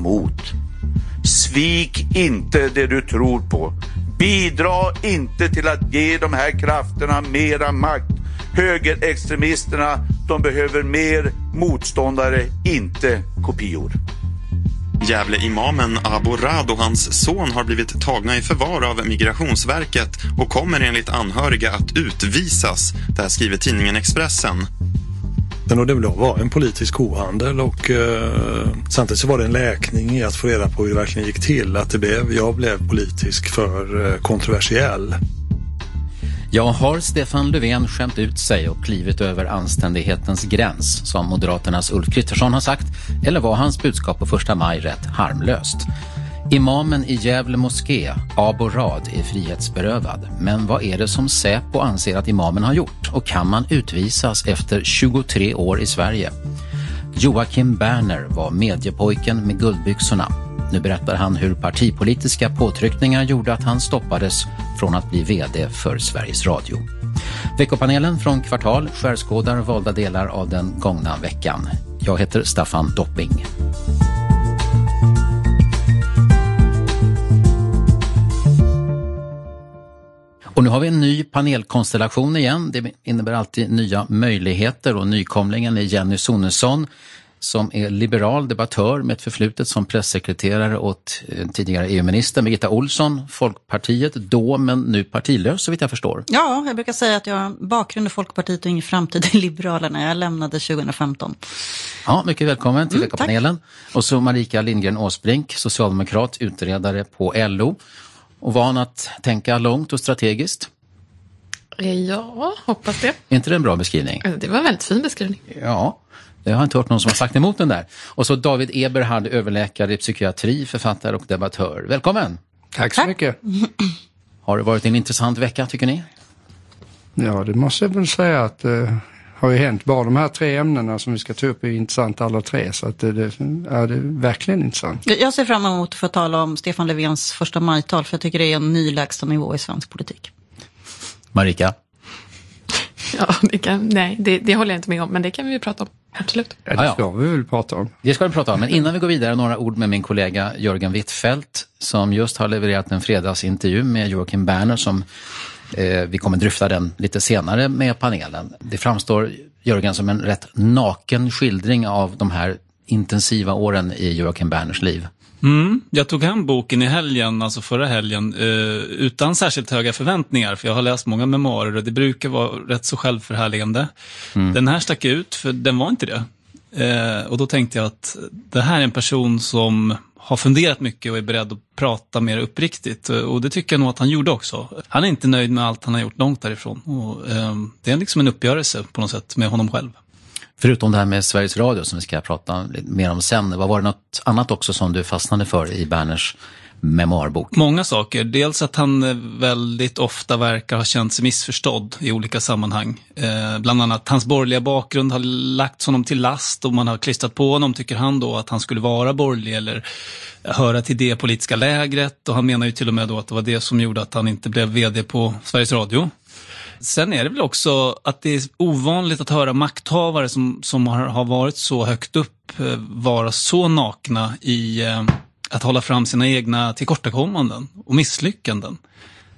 Emot. Svik inte det du tror på. Bidra inte till att ge de här krafterna mera makt. Högerextremisterna, de behöver mer motståndare, inte kopior. Gävle-imamen Abu Rad och hans son har blivit tagna i förvar av Migrationsverket och kommer enligt anhöriga att utvisas. Det här skriver tidningen Expressen. Och det var en politisk kohandel och eh, samtidigt så var det en läkning i att få reda på hur det verkligen gick till. Att det blev, jag blev politisk för eh, kontroversiell. Ja, har Stefan Löfven skämt ut sig och klivit över anständighetens gräns, som Moderaternas Ulf Kristersson har sagt, eller var hans budskap på första maj rätt harmlöst? Imamen i Gävle moské, Abo Rad, är frihetsberövad. Men vad är det som Säpo anser att imamen har gjort? Och kan man utvisas efter 23 år i Sverige? Joakim Berner var mediepojken med guldbyxorna. Nu berättar han hur partipolitiska påtryckningar gjorde att han stoppades från att bli VD för Sveriges Radio. Veckopanelen från Kvartal skärskådar valda delar av den gångna veckan. Jag heter Staffan Dopping. Och nu har vi en ny panelkonstellation igen. Det innebär alltid nya möjligheter och nykomlingen är Jenny Sonesson som är liberal debattör med ett förflutet som pressekreterare åt eh, tidigare EU-minister Birgitta Olsson, Folkpartiet då men nu partilös så vitt jag förstår. Ja, jag brukar säga att jag har bakgrund i Folkpartiet och ingen framtid i Liberalerna. Jag lämnade 2015. Ja, mycket välkommen till Mm, veckopanelen. Och så Marika Lindgren Åsbrink, socialdemokrat, utredare på LO och van att tänka långt och strategiskt. Ja, hoppas det. Är inte det en bra beskrivning? Det var en väldigt fin beskrivning. Ja, jag har inte hört någon som har sagt emot den där. Och så David Eberhard, överläkare i psykiatri, författare och debattör. Välkommen! Tack så mycket. Har det varit en intressant vecka tycker ni? Ja, det måste jag väl säga att det har ju hänt. Bara de här tre ämnena som vi ska ta upp är intressant alla tre. Så att det, det, ja, det är verkligen intressant. Jag ser fram emot att få tala om Stefan Löfvens första majtal, för jag tycker det är en ny lägsta nivå i svensk politik. Marika? Ja, det kan, nej, det, det håller jag inte med om, men det kan vi ju prata om. Absolut. Ja, det ska vi väl prata om. Det ska vi prata om, men innan vi går vidare några ord med min kollega Jörgen Wittfeldt som just har levererat en fredagsintervju med Joakim Berner som vi kommer dryfta den lite senare med panelen. Det framstår, Jörgen, som en rätt naken skildring av de här intensiva åren i Joakim Berners liv. Mm, jag tog hem boken i helgen, alltså förra helgen, eh, utan särskilt höga förväntningar, för jag har läst många memoarer och det brukar vara rätt så självförhärligande. Mm. Den här stack ut, för den var inte det. Eh, och då tänkte jag att det här är en person som har funderat mycket och är beredd att prata mer uppriktigt. Eh, och det tycker jag nog att han gjorde också. Han är inte nöjd med allt han har gjort långt därifrån. Och, eh, det är liksom en uppgörelse på något sätt med honom själv. Förutom det här med Sveriges Radio som vi ska prata mer om sen, vad var det något annat också som du fastnade för i Berners memoarbok? Många saker. Dels att han eh, väldigt ofta verkar ha känt sig missförstådd i olika sammanhang. Eh, bland annat hans borgerliga bakgrund har lagts honom till last och man har klistrat på honom, tycker han då, att han skulle vara borgerlig eller höra till det politiska lägret. Och han menar ju till och med då att det var det som gjorde att han inte blev vd på Sveriges Radio. Sen är det väl också att det är ovanligt att höra makthavare som, som har, har varit så högt upp eh, vara så nakna i eh, att hålla fram sina egna tillkortakommanden och misslyckanden.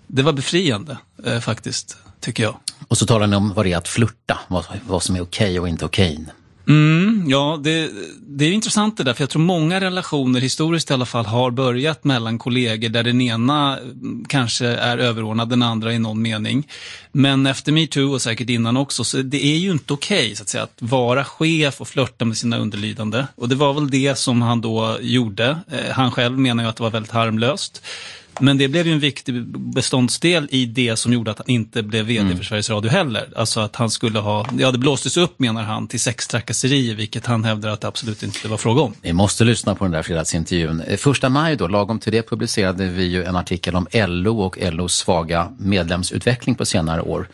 Det var befriande eh, faktiskt, tycker jag. Och så talar ni om vad det är att flirta, vad, vad som är okej och inte okej. Mm, ja, det, det är intressant det där, för jag tror många relationer, historiskt i alla fall, har börjat mellan kollegor där den ena mm, kanske är överordnad den andra i någon mening. Men efter metoo och säkert innan också, så det är ju inte okej okay, så att, säga, att vara chef och flörta med sina underlydande. Och det var väl det som han då gjorde. Eh, han själv menar ju att det var väldigt harmlöst. Men det blev ju en viktig beståndsdel i det som gjorde att han inte blev vd mm. för Sveriges Radio heller. Alltså att han skulle ha, ja det blåstes upp menar han till sextrakasserier, vilket han hävdar att det absolut inte var fråga om. Vi måste lyssna på den där fredagsintervjun. Eh, första maj då, lagom till det publicerade vi ju en artikel om LO och LOs svaga medlemsutveckling på senare år.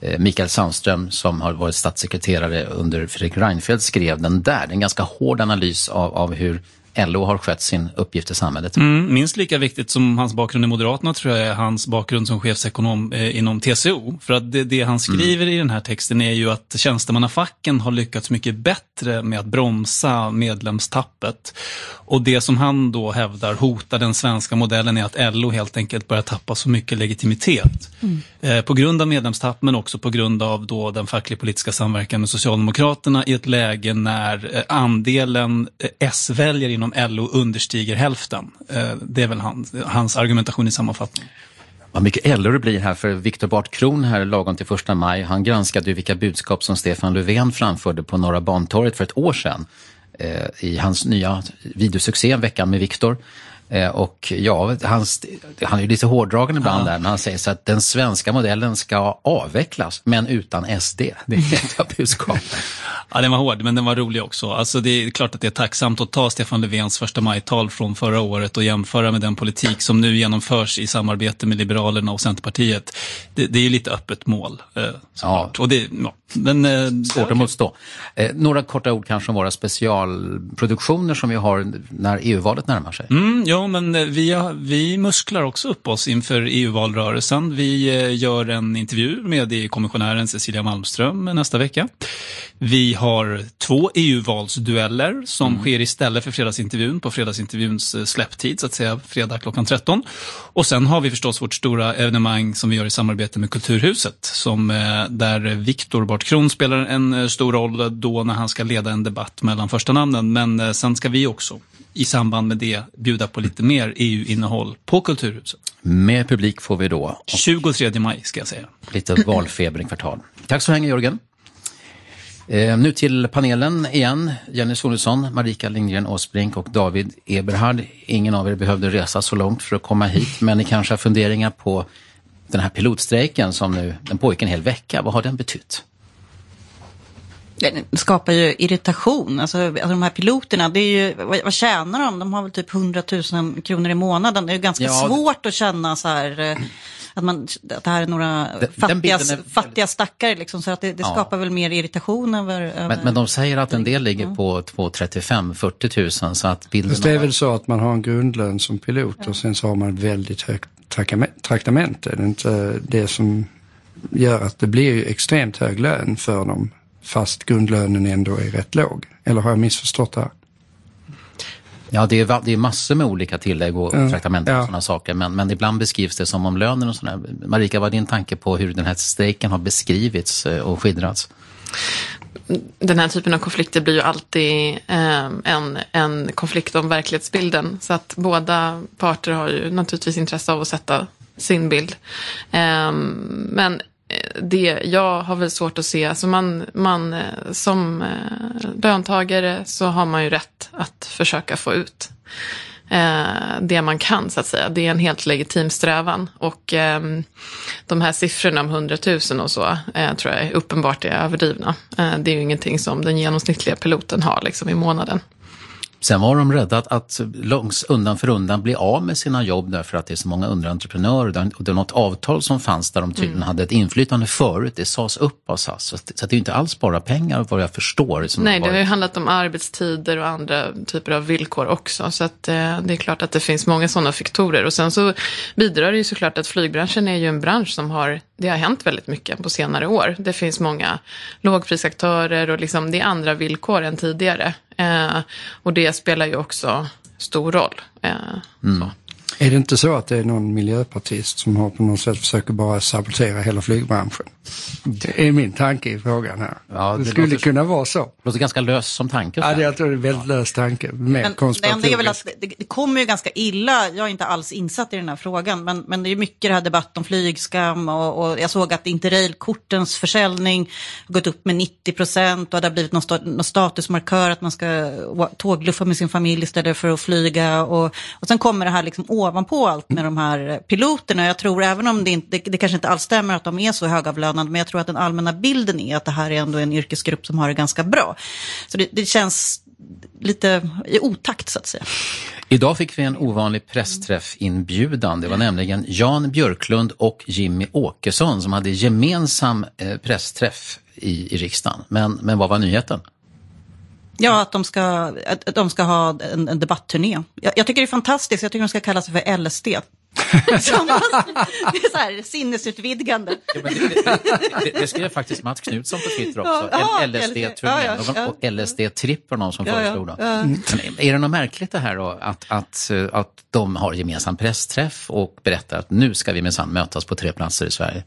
Eh, Mikael Sandström som har varit statssekreterare under Fredrik Reinfeldt skrev den där. En ganska hård analys av, av hur LO har skött sin uppgift i samhället. Mm, minst lika viktigt som hans bakgrund i Moderaterna tror jag är hans bakgrund som chefsekonom eh, inom TCO. För att det, det han skriver mm. i den här texten är ju att tjänstemannafacken har lyckats mycket bättre med att bromsa medlemstappet. Och det som han då hävdar hotar den svenska modellen är att LO helt enkelt börjar tappa så mycket legitimitet. Mm. Eh, på grund av medlemstapp men också på grund av då den facklig politiska samverkan med Socialdemokraterna i ett läge när eh, andelen eh, S-väljare inom LO understiger hälften. Eh, det är väl hans, hans argumentation i sammanfattning. Vad mycket LO det blir här för Viktor Bart Kron här lagom till första maj. Han granskade ju vilka budskap som Stefan Löfven framförde på Norra Bantorget för ett år sedan eh, i hans nya videosuccé Veckan med Viktor. Eh, och ja, han, han är ju lite hårdragen ibland ja. där, men han säger så att den svenska modellen ska avvecklas, men utan SD. Det är ett budskap. Ja, den var hård, men den var rolig också. Alltså, det är klart att det är tacksamt att ta Stefan Löfvens första majtal från förra året och jämföra med den politik som nu genomförs i samarbete med Liberalerna och Centerpartiet. Det, det är ju lite öppet mål. Eh, ja. Och det, ja, men, eh, Svårt att motstå. Eh, några korta ord kanske om våra specialproduktioner som vi har när EU-valet närmar sig. Mm, ja, men eh, vi, har, vi musklar också upp oss inför EU-valrörelsen. Vi eh, gör en intervju med EU-kommissionären Cecilia Malmström nästa vecka. Vi har två EU-valsdueller som mm. sker istället för fredagsintervjun på fredagsintervjuns eh, släpptid, så att säga fredag klockan 13. Och sen har vi förstås vårt stora evenemang som vi gör i samarbete med Kulturhuset, som, där Viktor Bart Kron spelar en stor roll då när han ska leda en debatt mellan första namnen. Men sen ska vi också i samband med det bjuda på lite mer EU-innehåll på Kulturhuset. Mer publik får vi då. 23 maj ska jag säga. Lite valfeber i kvartal. Tack så länge Jörgen. Eh, nu till panelen igen. Jenny Sonesson, Marika Lindgren Åsbrink och David Eberhard. Ingen av er behövde resa så långt för att komma hit, men ni kanske har funderingar på den här pilotstrejken som nu, den pågick en hel vecka. Vad har den betytt? Det skapar ju irritation. Alltså, alltså de här piloterna, det är ju, vad, vad tjänar de? De har väl typ 100 000 kronor i månaden. Det är ju ganska ja, svårt att känna så här, eh, att, man, att det här är några den, fattiga, är... fattiga stackare. Liksom, så att det, det ja. skapar väl mer irritation över... över... Men, men, de säger att en del ligger på 235 40 000 så att bilden... det är väl så att man har en grundlön som pilot ja. och sen så har man väldigt högt traktamente. Det är inte det som gör att det blir extremt hög lön för dem fast grundlönen ändå är rätt låg. Eller har jag missförstått det här? Ja, det är, det är massor med olika tillägg och mm, traktamenten och sådana saker. Men, men ibland beskrivs det som om lönen och sådär. Marika, vad är din tanke på hur den här strejken har beskrivits eh, och skildrats? Den här typen av konflikter blir ju alltid eh, en, en konflikt om verklighetsbilden. Så att båda parter har ju naturligtvis intresse av att sätta sin bild. Eh, men Eh, det, jag har väl svårt att se, alltså man, man eh, som eh, löntagare så har man ju rätt att försöka få ut det man kan så att säga. Det är en helt legitim strävan och eh, de här siffrorna om 100 000 och så eh, tror jag uppenbart är överdrivna. Eh, det är ju ingenting som den genomsnittliga piloten har liksom i månaden. Sen var de rädda att, att långs, undan för undan bli av med sina jobb därför att det är så många underentreprenörer. Och det var något avtal som fanns där de tydligen mm. hade ett inflytande förut. Det sades upp av SAS. Så, så det är inte alls bara pengar vad jag förstår. Som Nej, det har ju handlat om arbetstider och andra typer av villkor också. Så att, eh, det är klart att det finns många sådana faktorer. Och sen så bidrar det ju såklart att flygbranschen är ju en bransch som har, det har hänt väldigt mycket på senare år. Det finns många lågprisaktörer och liksom, det är andra villkor än tidigare. Eh, och det spelar ju också stor roll. Eh, mm. Är det inte så att det är någon miljöpartist som har på något sätt försöker bara sabotera hela flygbranschen? Det är min tanke i frågan här. Ja, det, det skulle låter- kunna vara så. Låter ganska lös som tanke. Ja, det, jag tror det är en väldigt lös tanke. Mer Men det är väl att det, det kommer ju ganska illa, jag är inte alls insatt i den här frågan, men, men det är mycket det här debatt om flygskam och, och jag såg att interrailkortens försäljning har gått upp med 90 procent och det har blivit någon, sta, någon statusmarkör att man ska tågluffa med sin familj istället för att flyga och, och sen kommer det här liksom ovanpå allt med de här piloterna. Jag tror även om det, inte, det, det kanske inte alls stämmer att de är så högavlönade, men jag tror att den allmänna bilden är att det här är ändå en yrkesgrupp som har det ganska bra. Så det, det känns lite i otakt så att säga. Idag fick vi en ovanlig pressträffinbjudan. Det var nämligen Jan Björklund och Jimmy Åkesson som hade gemensam eh, pressträff i, i riksdagen. Men, men vad var nyheten? Ja, att de ska, att de ska ha en, en debattturné. Jag, jag tycker det är fantastiskt, jag tycker de ska kalla sig för LSD. Som- det är så här sinnesutvidgande. Det, det skrev faktiskt Mats Knutsson på Twitter också. Ja, ja, LSD-turnén ja, ja, ja. och LSD-tripp var någon som Ja, ja, föreslog. Då. ja. Men är det något märkligt det här då, att, att, att de har gemensam pressträff och berättar att nu ska vi minsann mötas på tre platser i Sverige?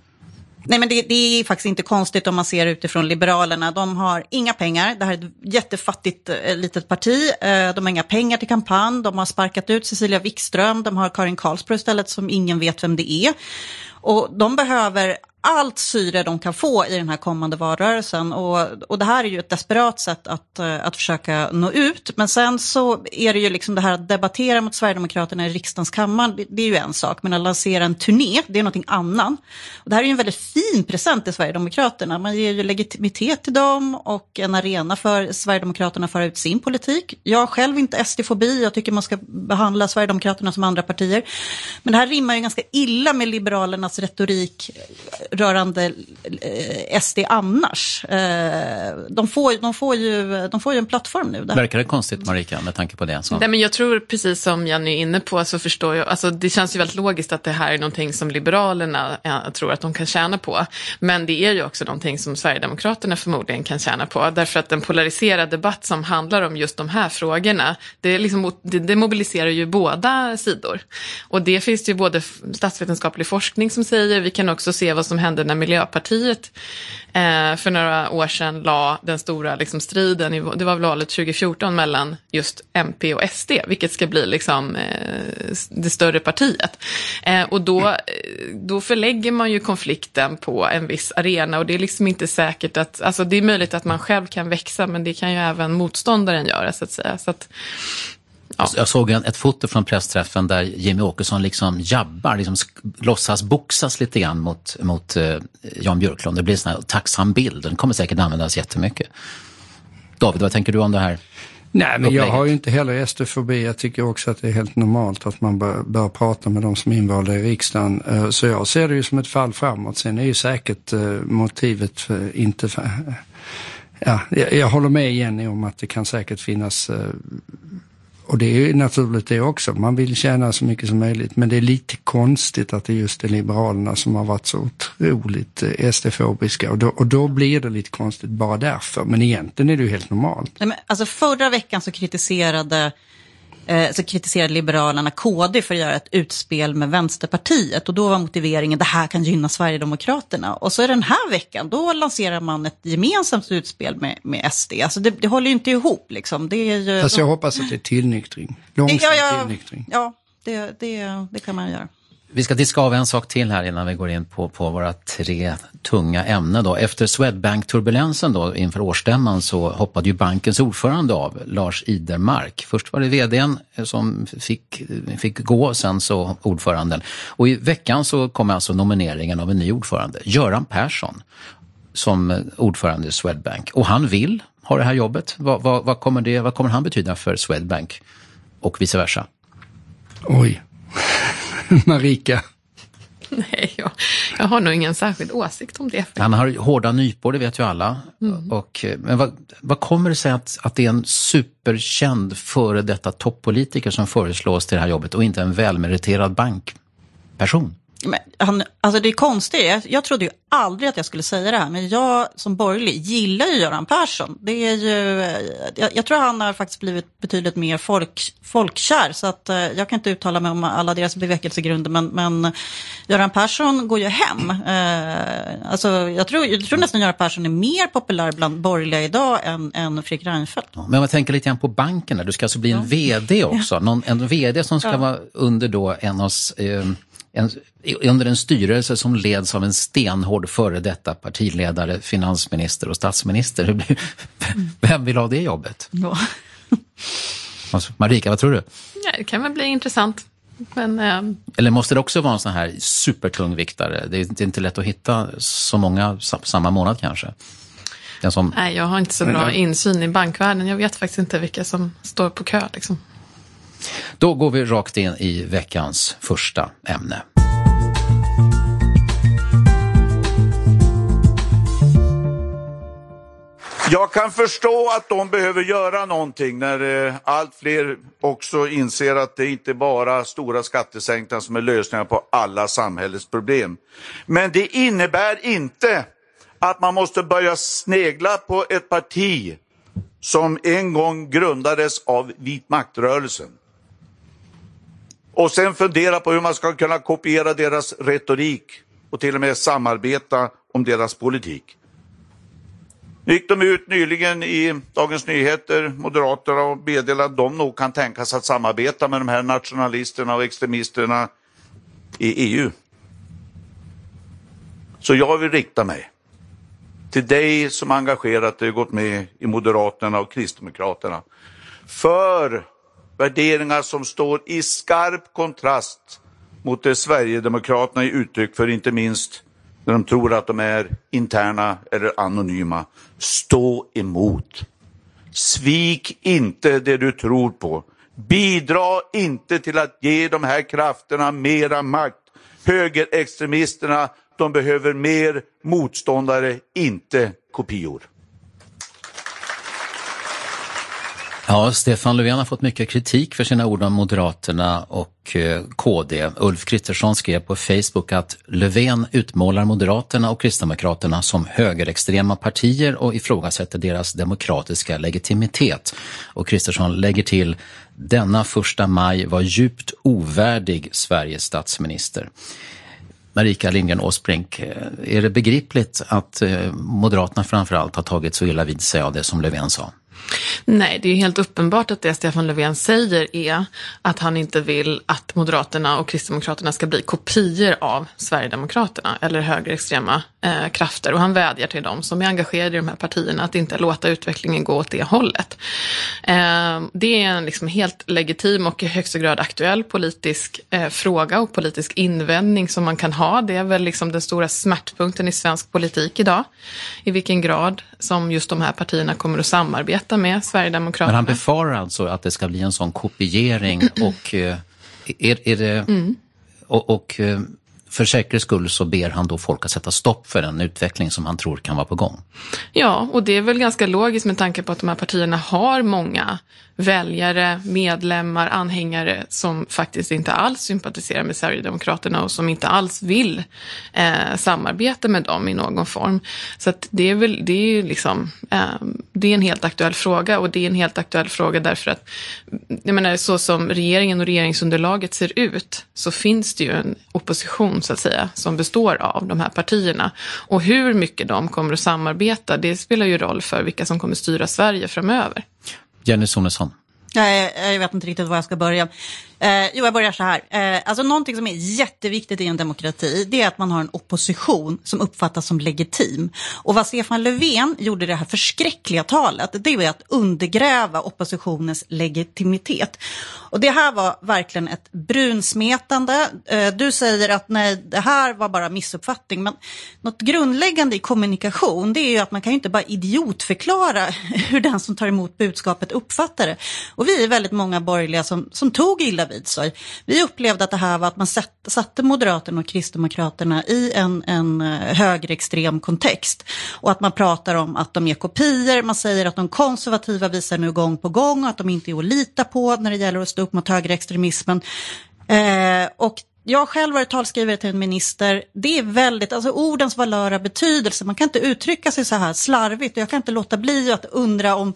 Nej, men det, det är faktiskt inte konstigt om man ser utifrån Liberalerna. De har inga pengar. Det här är ett jättefattigt eh, litet parti. Eh, de har inga pengar till kampanj. De har sparkat ut Cecilia Wikström. De har Karin Karlsbro istället som ingen vet vem det är. Och de behöver allt syre de kan få i den här kommande valrörelsen. Och, och det här är ju ett desperat sätt att, eh, att försöka nå ut. Men sen så är det ju liksom det här att debattera mot Sverigedemokraterna i riksdagens kammare, det, det är ju en sak. Men att lansera en turné, det är någonting annan. Och det här är ju en väldigt fin present till Sverigedemokraterna. Man ger ju legitimitet till dem och en arena för Sverigedemokraterna att föra ut sin politik. Jag har själv inte SD-fobi, jag tycker man ska behandla Sverigedemokraterna som andra partier. Men det här rimmar ju ganska illa med Liberalernas retorik rörande eh, SD annars. Eh, de, får, de, får ju, de får ju en plattform nu. Där. Verkar det konstigt Marika med tanke på det? Så. Nej, men jag tror, precis som Jenny är inne på, så förstår jag, alltså det känns ju väldigt logiskt att det här är någonting som Liberalerna eh, tror att de kan tjäna på. Men det är ju också någonting som Sverigedemokraterna förmodligen kan tjäna på. Därför att en polariserad debatt som handlar om just de här frågorna, det, är liksom, det, det mobiliserar ju båda sidor. Och det finns ju både statsvetenskaplig forskning som säger, vi kan också se vad som hände när Miljöpartiet eh, för några år sedan la den stora liksom, striden, i, det var väl valet 2014, mellan just MP och SD, vilket ska bli liksom, eh, det större partiet. Eh, och då, eh, då förlägger man ju konflikten på en viss arena och det är liksom inte säkert att, alltså det är möjligt att man själv kan växa, men det kan ju även motståndaren göra så att säga. Så att, jag såg en, ett foto från pressträffen där Jimmy Åkesson liksom jabbar, liksom låtsas boxas lite grann mot, mot eh, Jan Björklund. Det blir en sån här tacksam bild, den kommer säkert användas jättemycket. David, vad tänker du om det här? Nej, men jag har ju inte heller SD-fobi. Jag tycker också att det är helt normalt att man bör, bör prata med de som är invalda i riksdagen. Eh, Så jag ser det ju som ett fall framåt. Sen är ju säkert eh, motivet för, inte för, Ja, jag, jag håller med Jenny om att det kan säkert finnas och det är ju naturligt det också. Man vill tjäna så mycket som möjligt. Men det är lite konstigt att det just är Liberalerna som har varit så otroligt eh, SD-fobiska. Och då, och då blir det lite konstigt bara därför. Men egentligen är det ju helt normalt. Nej, men, alltså, förra veckan så kritiserade, så kritiserade Liberalerna KD för att göra ett utspel med Vänsterpartiet. Och då var motiveringen det här kan gynna Sverigedemokraterna. Och så är den här veckan, då lanserar man ett gemensamt utspel med, med SD. Alltså det, det håller ju inte ihop liksom. Det är ju, Fast jag hoppas att det är tillnyktring. Långsam ja, ja, tillnyktring. ja det, det, det kan man göra. Vi ska diska av en sak till här innan vi går in på, på våra tre tunga ämnen. Då. Efter Swedbank-turbulensen då, inför årsstämman så hoppade ju bankens ordförande av, Lars Idermark. Först var det vdn som fick, fick gå, sen så ordföranden. Och i veckan så kom alltså nomineringen av en ny ordförande, Göran Persson, som ordförande i Swedbank. Och han vill ha det här jobbet. Vad, vad, vad, kommer, det, vad kommer han betyda för Swedbank och vice versa? Oj. Marika. nej, jag, jag har nog ingen särskild åsikt om det. Han har hårda nypor, det vet ju alla. Mm. Och, eh, men vad, vad kommer det sig att, att det är en superkänd före detta toppolitiker som föreslås till det här jobbet och inte en välmeriterad bankperson? Men han, alltså det är konstigt, jag, jag trodde ju aldrig att jag skulle säga det här, men jag som borgerlig gillar ju Göran Persson. Det är ju, jag, jag tror han har faktiskt blivit betydligt mer folk, folkkär, så att eh, jag kan inte uttala mig om alla deras bevekelsegrunder, men, men Göran Persson går ju hem. Eh, alltså, jag, tror, jag tror nästan Göran Persson är mer populär bland borgerliga idag än, än Fredrik Reinfeldt. Ja, men om man tänker lite grann på banken, där. du ska alltså bli en ja. VD också, Någon, en VD som ska ja. vara under då en av eh, en, under en styrelse som leds av en stenhård före detta partiledare, finansminister och statsminister. Vem vill ha det jobbet? Ja. Alltså, Marika, vad tror du? Ja, det kan väl bli intressant. Men, äh... Eller måste det också vara en sån här supertungviktare? Det är inte lätt att hitta så många samma månad kanske. Som... Nej, jag har inte så bra insyn i bankvärlden. Jag vet faktiskt inte vilka som står på kö. Liksom. Då går vi rakt in i veckans första ämne. Jag kan förstå att de behöver göra någonting när eh, allt fler också inser att det inte bara stora skattesänkningar som är lösningar på alla samhällets problem. Men det innebär inte att man måste börja snegla på ett parti som en gång grundades av vit maktrörelsen och sen fundera på hur man ska kunna kopiera deras retorik och till och med samarbeta om deras politik. Nu gick de ut nyligen i Dagens Nyheter, Moderaterna, och meddelade att de nog kan tänka sig att samarbeta med de här nationalisterna och extremisterna i EU. Så jag vill rikta mig till dig som engagerat dig och gått med i Moderaterna och Kristdemokraterna. För värderingar som står i skarp kontrast mot det Sverigedemokraterna ger uttryck för, inte minst när de tror att de är interna eller anonyma. Stå emot. Svik inte det du tror på. Bidra inte till att ge de här krafterna mera makt. Högerextremisterna, de behöver mer motståndare, inte kopior. Ja, Stefan Löfven har fått mycket kritik för sina ord om Moderaterna och eh, KD. Ulf Kristersson skrev på Facebook att Löfven utmålar Moderaterna och Kristdemokraterna som högerextrema partier och ifrågasätter deras demokratiska legitimitet. Och Kristersson lägger till denna första maj var djupt ovärdig Sveriges statsminister. Marika Lindgren Åsbrink, eh, är det begripligt att eh, Moderaterna framförallt har tagit så illa vid sig av det som Löfven sa? Nej, det är helt uppenbart att det Stefan Löfven säger är att han inte vill att Moderaterna och Kristdemokraterna ska bli kopior av Sverigedemokraterna eller högerextrema eh, krafter. Och han vädjar till dem som är engagerade i de här partierna att inte låta utvecklingen gå åt det hållet. Eh, det är en liksom helt legitim och i högsta grad aktuell politisk eh, fråga och politisk invändning som man kan ha. Det är väl liksom den stora smärtpunkten i svensk politik idag. I vilken grad som just de här partierna kommer att samarbeta med Sverigedemokraterna. Men han befarar alltså att det ska bli en sån kopiering och eh, är, är det... Mm. Och, och eh, för säkerhets skull så ber han då folk att sätta stopp för den utveckling som han tror kan vara på gång. Ja, och det är väl ganska logiskt med tanke på att de här partierna har många väljare, medlemmar, anhängare som faktiskt inte alls sympatiserar med Sverigedemokraterna och som inte alls vill eh, samarbeta med dem i någon form. Så att det är väl, det är liksom, eh, det är en helt aktuell fråga och det är en helt aktuell fråga därför att, jag menar så som regeringen och regeringsunderlaget ser ut så finns det ju en opposition så att säga som består av de här partierna. Och hur mycket de kommer att samarbeta, det spelar ju roll för vilka som kommer styra Sverige framöver. Jenny Sonesson. Jag, jag vet inte riktigt var jag ska börja. Eh, jo, jag börjar så här. Eh, alltså någonting som är jätteviktigt i en demokrati, det är att man har en opposition som uppfattas som legitim. Och vad Stefan Löfven gjorde i det här förskräckliga talet, det var att undergräva oppositionens legitimitet. Och det här var verkligen ett brunsmetande. Eh, du säger att nej, det här var bara missuppfattning, men något grundläggande i kommunikation, det är ju att man kan ju inte bara idiotförklara hur den som tar emot budskapet uppfattar det. Och vi är väldigt många borgerliga som, som tog illa vid sig. Vi upplevde att det här var att man satte Moderaterna och Kristdemokraterna i en, en eh, högerextrem kontext. Och att man pratar om att de är kopior, man säger att de konservativa visar nu gång på gång att de inte är att lita på när det gäller att stå upp mot högerextremismen. Eh, och jag har själv varit talskrivare till en minister. Det är väldigt, alltså ordens valör och betydelse. Man kan inte uttrycka sig så här slarvigt och jag kan inte låta bli att undra om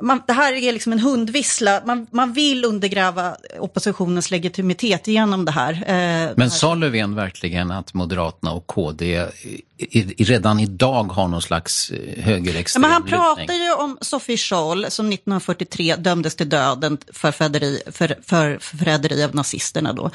man, det här är liksom en hundvissla. Man, man vill undergräva oppositionens legitimitet genom det här. Eh, Men sa Löfven verkligen att Moderaterna och KD i, i, redan idag har någon slags eh, högerextrem Men Han pratar ju om Sophie Scholl som 1943 dömdes till döden för förräderi, för, för, för av nazisterna då.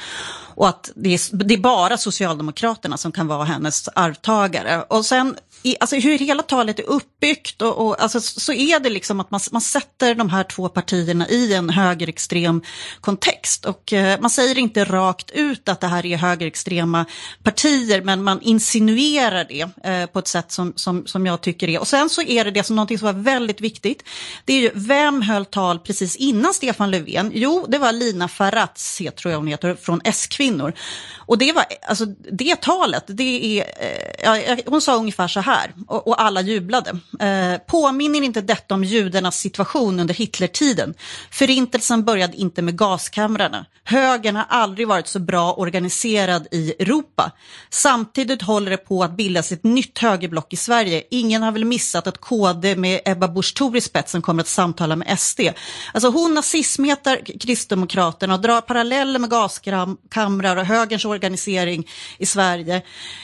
Och att det är, det är bara Socialdemokraterna som kan vara hennes arvtagare. Och sen i, alltså hur hela talet är uppbyggt och, och alltså, så är det liksom att man, man sätter de här två partierna i en högerextrem kontext. Och eh, man säger inte rakt ut att det här är högerextrema partier, men man insinuerar det eh, på ett sätt som, som, som jag tycker är. Och sen så är det det som någonting som var väldigt viktigt. Det är ju, vem höll tal precis innan Stefan Löfven? Jo, det var Lina Faratz, tror jag hon heter, från S-kvinnor. Och det var, alltså det talet, det är, eh, hon sa ungefär så här, och, och alla jublade. Eh, påminner inte detta om judarnas situation under Hitlertiden? Förintelsen började inte med gaskamrarna. Högern har aldrig varit så bra organiserad i Europa. Samtidigt håller det på att bildas ett nytt högerblock i Sverige. Ingen har väl missat att KD med Ebba Busch Thor i spetsen kommer att samtala med SD. Alltså hon nazismetar Kristdemokraterna och drar paralleller med gaskamrar och högerns organisering i Sverige.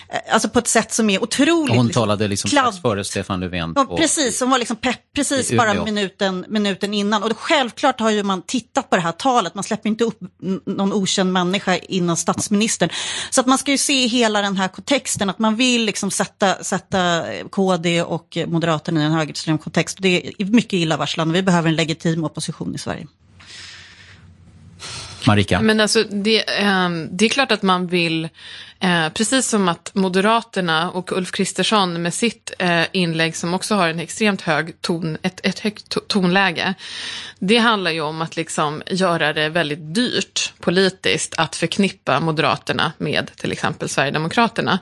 Eh, alltså på ett sätt som är otroligt... hon talade liksom strax före Stefan Löfven. Ja, precis, hon var liksom pepp precis bara minuten, minuten innan. Och självklart har ju man tittat på det här talet, man släpper inte upp någon okänd människa innan statsministern. Så att man ska ju se hela den här kontexten, att man vill liksom sätta, sätta KD och Moderaterna i en högerextrem kontext. Det är mycket illavarslande, vi behöver en legitim opposition i Sverige. Marika? Men alltså, det, eh, det är klart att man vill Eh, precis som att Moderaterna och Ulf Kristersson med sitt eh, inlägg som också har en extremt hög ton, ett, ett högt to tonläge. Det handlar ju om att liksom göra det väldigt dyrt politiskt att förknippa Moderaterna med till exempel Sverigedemokraterna.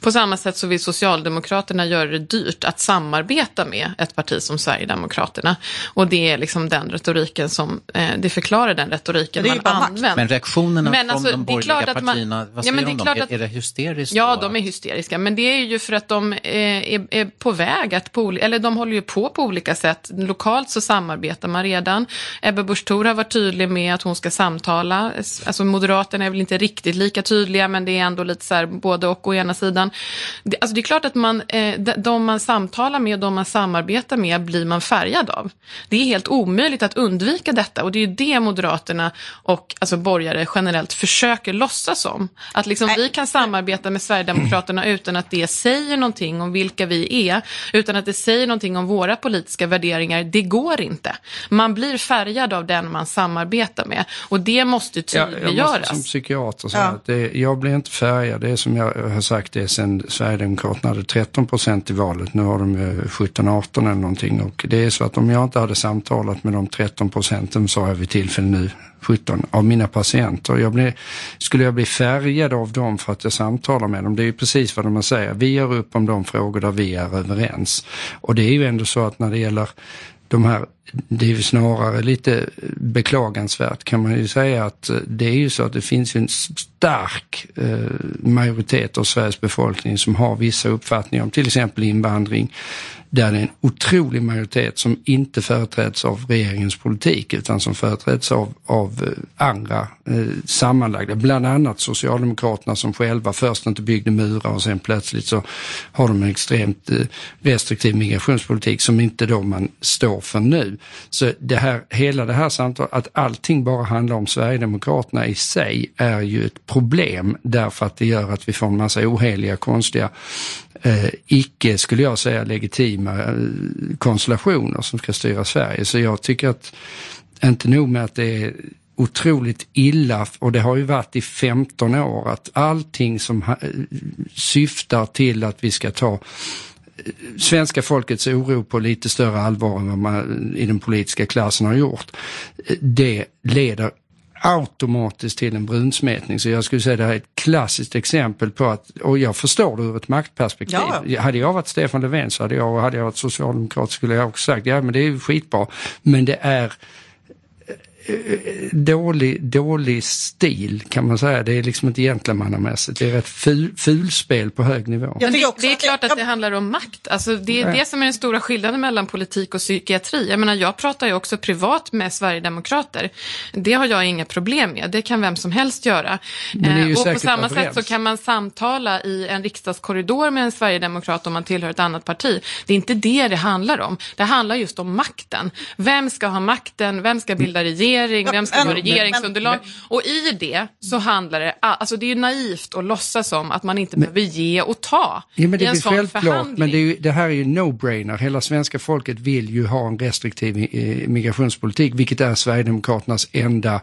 På samma sätt så vill Socialdemokraterna göra det dyrt att samarbeta med ett parti som Sverigedemokraterna. Och det är liksom den retoriken som, eh, det förklarar den retoriken man använder. Men reaktionerna men alltså, från de borgerliga partierna, man, vad säger ja, de om dem? det hysteriskt? Ja, de är hysteriska. Men det är ju för att de är, är på väg att, på, eller de håller ju på på olika sätt. Lokalt så samarbetar man redan. Ebba Busch Thor har varit tydlig med att hon ska samtala. Alltså Moderaterna är väl inte riktigt lika tydliga, men det är ändå lite så här både och å ena sidan. Det, alltså det är klart att man, eh, de man samtalar med och de man samarbetar med blir man färgad av. Det är helt omöjligt att undvika detta och det är ju det Moderaterna och alltså borgare generellt försöker låtsas om. Att liksom vi kan samarbeta med Sverigedemokraterna utan att det säger någonting om vilka vi är, utan att det säger någonting om våra politiska värderingar. Det går inte. Man blir färgad av den man samarbetar med och det måste tydliggöras. Ja, jag måste som psykiater säga ja. att det, jag blir inte färgad. Det är som jag har sagt det sen Sverigedemokraterna hade 13 procent i valet. Nu har de 17-18 eller någonting och det är så att om jag inte hade samtalat med de 13 procenten sa jag vid tillfälle nu 17 av mina patienter. Jag blir, skulle jag bli färgad av dem för att jag samtalar med dem? Det är ju precis vad de säger. Vi gör upp om de frågor där vi är överens. Och det är ju ändå så att när det gäller de här, det är ju snarare lite beklagansvärt kan man ju säga att eh, det är ju så att det finns en stark eh, majoritet av Sveriges befolkning som har vissa uppfattningar om till exempel invandring, där det är en otrolig majoritet som inte företräds av regeringens politik utan som företräds av, av eh, andra eh, sammanlagda, bland annat Socialdemokraterna som själva först inte byggde murar och sen plötsligt så har de en extremt restriktiv migrationspolitik som inte då man står för nu. Så det här, hela det här samtalet, att allting bara handlar om Sverigedemokraterna i sig är ju ett problem därför att det gör att vi får en massa oheliga, konstiga eh, icke, skulle jag säga, legitima eh, konstellationer som ska styra Sverige. Så jag tycker att, inte nog med att det är otroligt illa och det har ju varit i 15 år att allting som eh, syftar till att vi ska ta svenska folkets oro på lite större allvar än vad man i den politiska klassen har gjort. Det leder automatiskt till en brunsmetning. Så jag skulle säga det här är ett klassiskt exempel på att, och jag förstår det ur ett maktperspektiv. Ja. Hade jag varit Stefan Löfven så hade jag, och hade jag varit socialdemokrat skulle jag också sagt, ja men det är skitbra. Men det är dålig, dålig stil kan man säga. Det är liksom inte gentlemannamässigt. Det är ett ful, fulspel på hög nivå. Ja, det, det, är klart att det handlar om makt. Alltså, det är ja. det som är den stora skillnaden mellan politik och psykiatri. Jag menar, jag pratar ju också privat med Sverigedemokrater. Det har jag inga problem med. Det kan vem som helst göra. Eh, och på samma överens. sätt så kan man samtala i en riksdagskorridor med en sverigedemokrat om man tillhör ett annat parti. Det är inte det det handlar om. Det handlar just om makten. Vem ska ha makten? Vem ska bilda regering? Vem ska ha regeringsunderlag? Och i det så handlar det, alltså det är naivt att låtsas som att man inte men, behöver ge och ta ja, men det i en sån självklart, förhandling. Men det, är ju, det här är ju no-brainer. Hela svenska folket vill ju ha en restriktiv eh, migrationspolitik, vilket är Sverigedemokraternas enda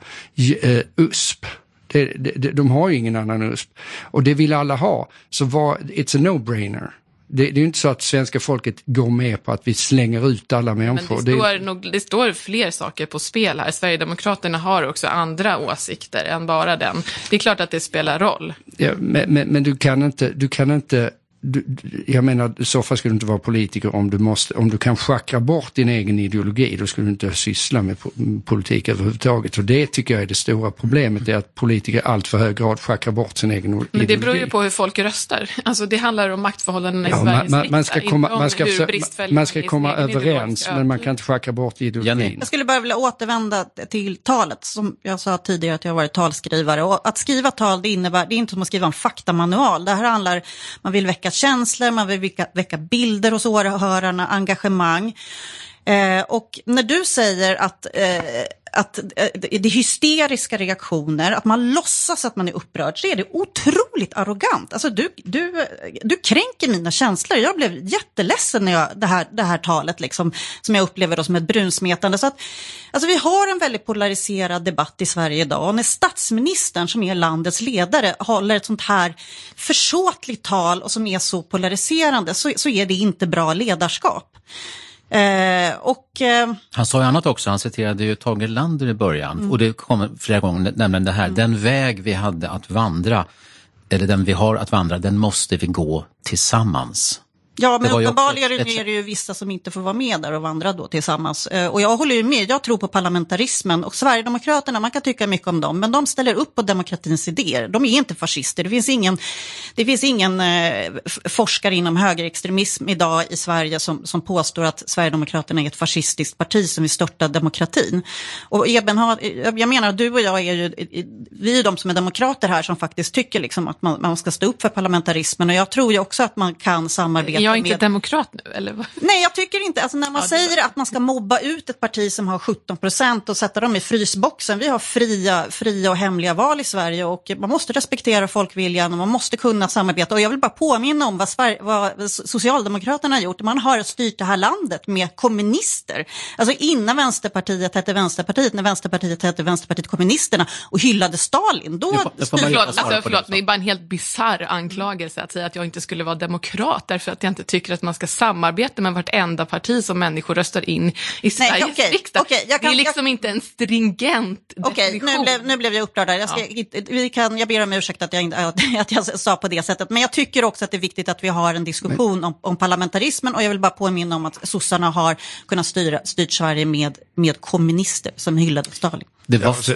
uh, USP. Det, det, de har ju ingen annan USP. Och det vill alla ha. Så var, it's a no-brainer. Det, det är ju inte så att svenska folket går med på att vi slänger ut alla människor. Men det, står, det... Nog, det står fler saker på spel här. Sverigedemokraterna har också andra åsikter än bara den. Det är klart att det spelar roll. Ja, men, men, men du kan inte, du kan inte du, jag menar, i så fall skulle du inte vara politiker om du, måste, om du kan schackra bort din egen ideologi. Då skulle du inte syssla med politik överhuvudtaget. Och det tycker jag är det stora problemet, är att politiker i allt för hög grad schackrar bort sin egen ideologi. Men det beror ju på hur folk röstar. Alltså det handlar om maktförhållandena i ja, Sveriges man, man ska komma, man ska, man ska komma överens, men man kan inte schackra bort ideologin. Jag skulle bara vilja återvända till talet, som jag sa tidigare att jag har varit talskrivare. Och att skriva tal, det innebär, det är inte som att skriva en faktamanual. Det här handlar, man vill väcka känslor, man vill väcka, väcka bilder hos åhörarna, engagemang. Eh, och när du säger att, eh, att eh, det är hysteriska reaktioner, att man låtsas att man är upprörd, så är det otroligt arrogant. Alltså du, du, du kränker mina känslor. Jag blev jätteledsen när jag, det, här, det här talet, liksom, som jag upplever då som ett brunsmetande. Så att, alltså vi har en väldigt polariserad debatt i Sverige idag. Och när statsministern, som är landets ledare, håller ett sånt här försåtligt tal och som är så polariserande, så, så är det inte bra ledarskap. Eh, och, eh, han sa ju annat också, han citerade ju Tage Erlander i början mm. och det kommer flera gånger, nämligen det här, mm. den väg vi hade att vandra, eller den vi har att vandra, den måste vi gå tillsammans. Ja, men uppenbarligen är det ju vissa som inte får vara med där och vandra då tillsammans. Eh, och jag håller ju med, jag tror på parlamentarismen och Sverigedemokraterna, man kan tycka mycket om dem, men de ställer upp på demokratins idéer. De är inte fascister. Det finns ingen, det finns ingen eh, forskare inom högerextremism idag i Sverige som, som påstår att Sverigedemokraterna är ett fascistiskt parti som vill störta demokratin. Och Eben har, jag menar, du och jag är ju, vi är de som är demokrater här som faktiskt tycker liksom att man, man ska stå upp för parlamentarismen och jag tror ju också att man kan samarbeta jag är inte med... demokrat nu eller? Nej, jag tycker inte. Alltså, när man ja, säger var... att man ska mobba ut ett parti som har 17 procent och sätta dem i frysboxen. Vi har fria, fria och hemliga val i Sverige och man måste respektera folkviljan och man måste kunna samarbeta. Och jag vill bara påminna om vad, Sver vad Socialdemokraterna har gjort. Man har styrt det här landet med kommunister. Alltså innan Vänsterpartiet hette Vänsterpartiet, när Vänsterpartiet hette Vänsterpartiet kommunisterna och hyllade Stalin. Då det får, det förlåt, alltså, förlåt, det är bara en helt bisarr anklagelse att säga att jag inte skulle vara demokrat därför att jag inte tycker att man ska samarbeta med vartenda parti som människor röstar in i Sveriges Nej, okay, riksdag. Okay, kan, det är liksom jag... inte en stringent okay, nu, blev, nu blev jag upprörd där. Jag, ska, ja. vi kan, jag ber om ursäkt att jag, att jag sa på det sättet, men jag tycker också att det är viktigt att vi har en diskussion om, om parlamentarismen och jag vill bara påminna om att sossarna har kunnat styra, styrt Sverige med, med kommunister som hyllade Stalin. Det var... Ja,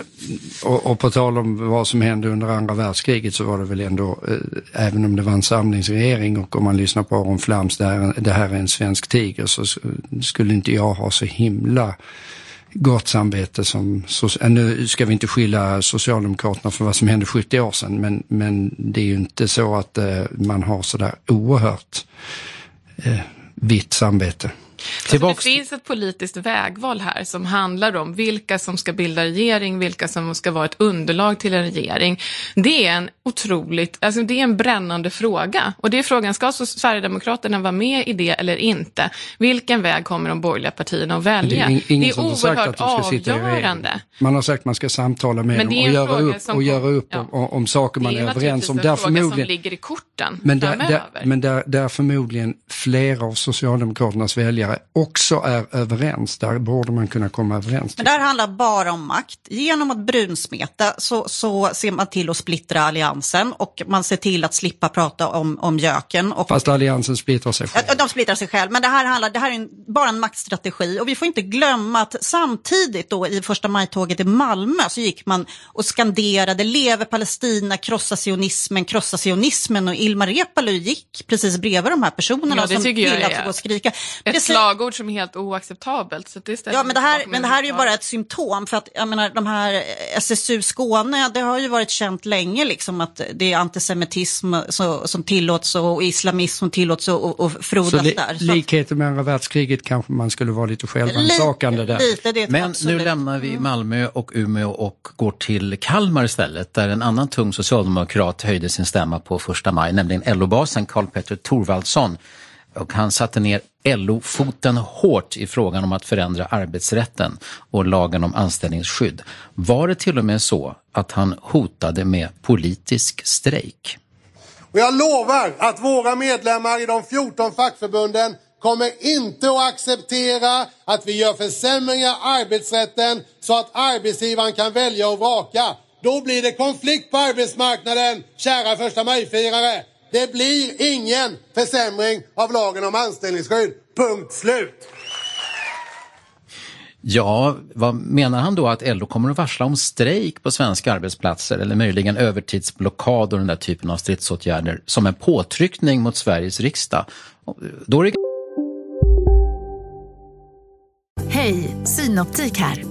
och, och, på tal om vad som hände under andra världskriget så var det väl ändå, eh, även om det var en samlingsregering och om man lyssnar på Aron Flams, det här, det här är en svensk tiger, så skulle inte jag ha så himla gott samvete som, så, eh, nu ska vi inte skylla Socialdemokraterna för vad som hände 70 år sedan, men, men det är ju inte så att eh, man har sådär oerhört eh, vitt samvete. Tillbaks... Det finns ett politiskt vägval här som handlar om vilka som ska bilda regering, vilka som ska vara ett underlag till en regering. Det är en otroligt, alltså det är en brännande fråga. Och det är frågan, ska så Sverigedemokraterna vara med i det eller inte? Vilken väg kommer de borgerliga partierna att välja? Det är, ing, det är oerhört avgörande. Man har sagt att man ska samtala med dem och göra upp, och göra upp ja. om, om saker man är, är överens om. Det är en fråga som ligger i korten Men, där, där, men där, där förmodligen flera av Socialdemokraternas väljare också är överens. Där borde man kunna komma överens. Men det här handlar bara om makt. Genom att brunsmeta så, så ser man till att splittra alliansen Alliansen och man ser till att slippa prata om, om göken. Och, Fast Alliansen splittrar sig själv. De splittrar sig själv, men det här, handlar, det här är en, bara en maktstrategi och vi får inte glömma att samtidigt då i första majtåget i Malmö så gick man och skanderade leve Palestina, krossa sionismen, krossa sionismen och Ilmar Reepalu gick precis bredvid de här personerna Ja, det som ville att få skrika. Ett Precis- slagord som är helt oacceptabelt. Så det Ja, men det, här, men det här är ju bara ett symptom för att jag menar de här SSU Skåne, det har ju varit känt länge liksom att det är antisemitism så, som tillåts och islamism som tillåts och, och Så frodas li, där. Så, likheten med andra världskriget kanske man skulle vara lite självrannsakande där. lite, det Men absolut. nu lämnar vi Malmö och Umeå och går till Kalmar istället, där en annan tung socialdemokrat höjde sin stämma på första maj, nämligen LO-basen Karl-Petter Thorvaldsson. Och han satte ner LO-foten hårt i frågan om att förändra arbetsrätten och lagen om anställningsskydd. Var det till och med så att han hotade med politisk strejk? Och jag lovar att våra medlemmar i de 14 fackförbunden kommer inte att acceptera att vi gör försämringar i arbetsrätten så att arbetsgivaren kan välja och vraka. Då blir det konflikt på arbetsmarknaden, kära första majfirare. Det blir ingen försämring av lagen om anställningsskydd. Punkt slut. Ja, vad menar han då att LO kommer att varsla om strejk på svenska arbetsplatser eller möjligen övertidsblockad och den där typen av stridsåtgärder som en påtryckning mot Sveriges riksdag? Då är det Hej, Synoptik här.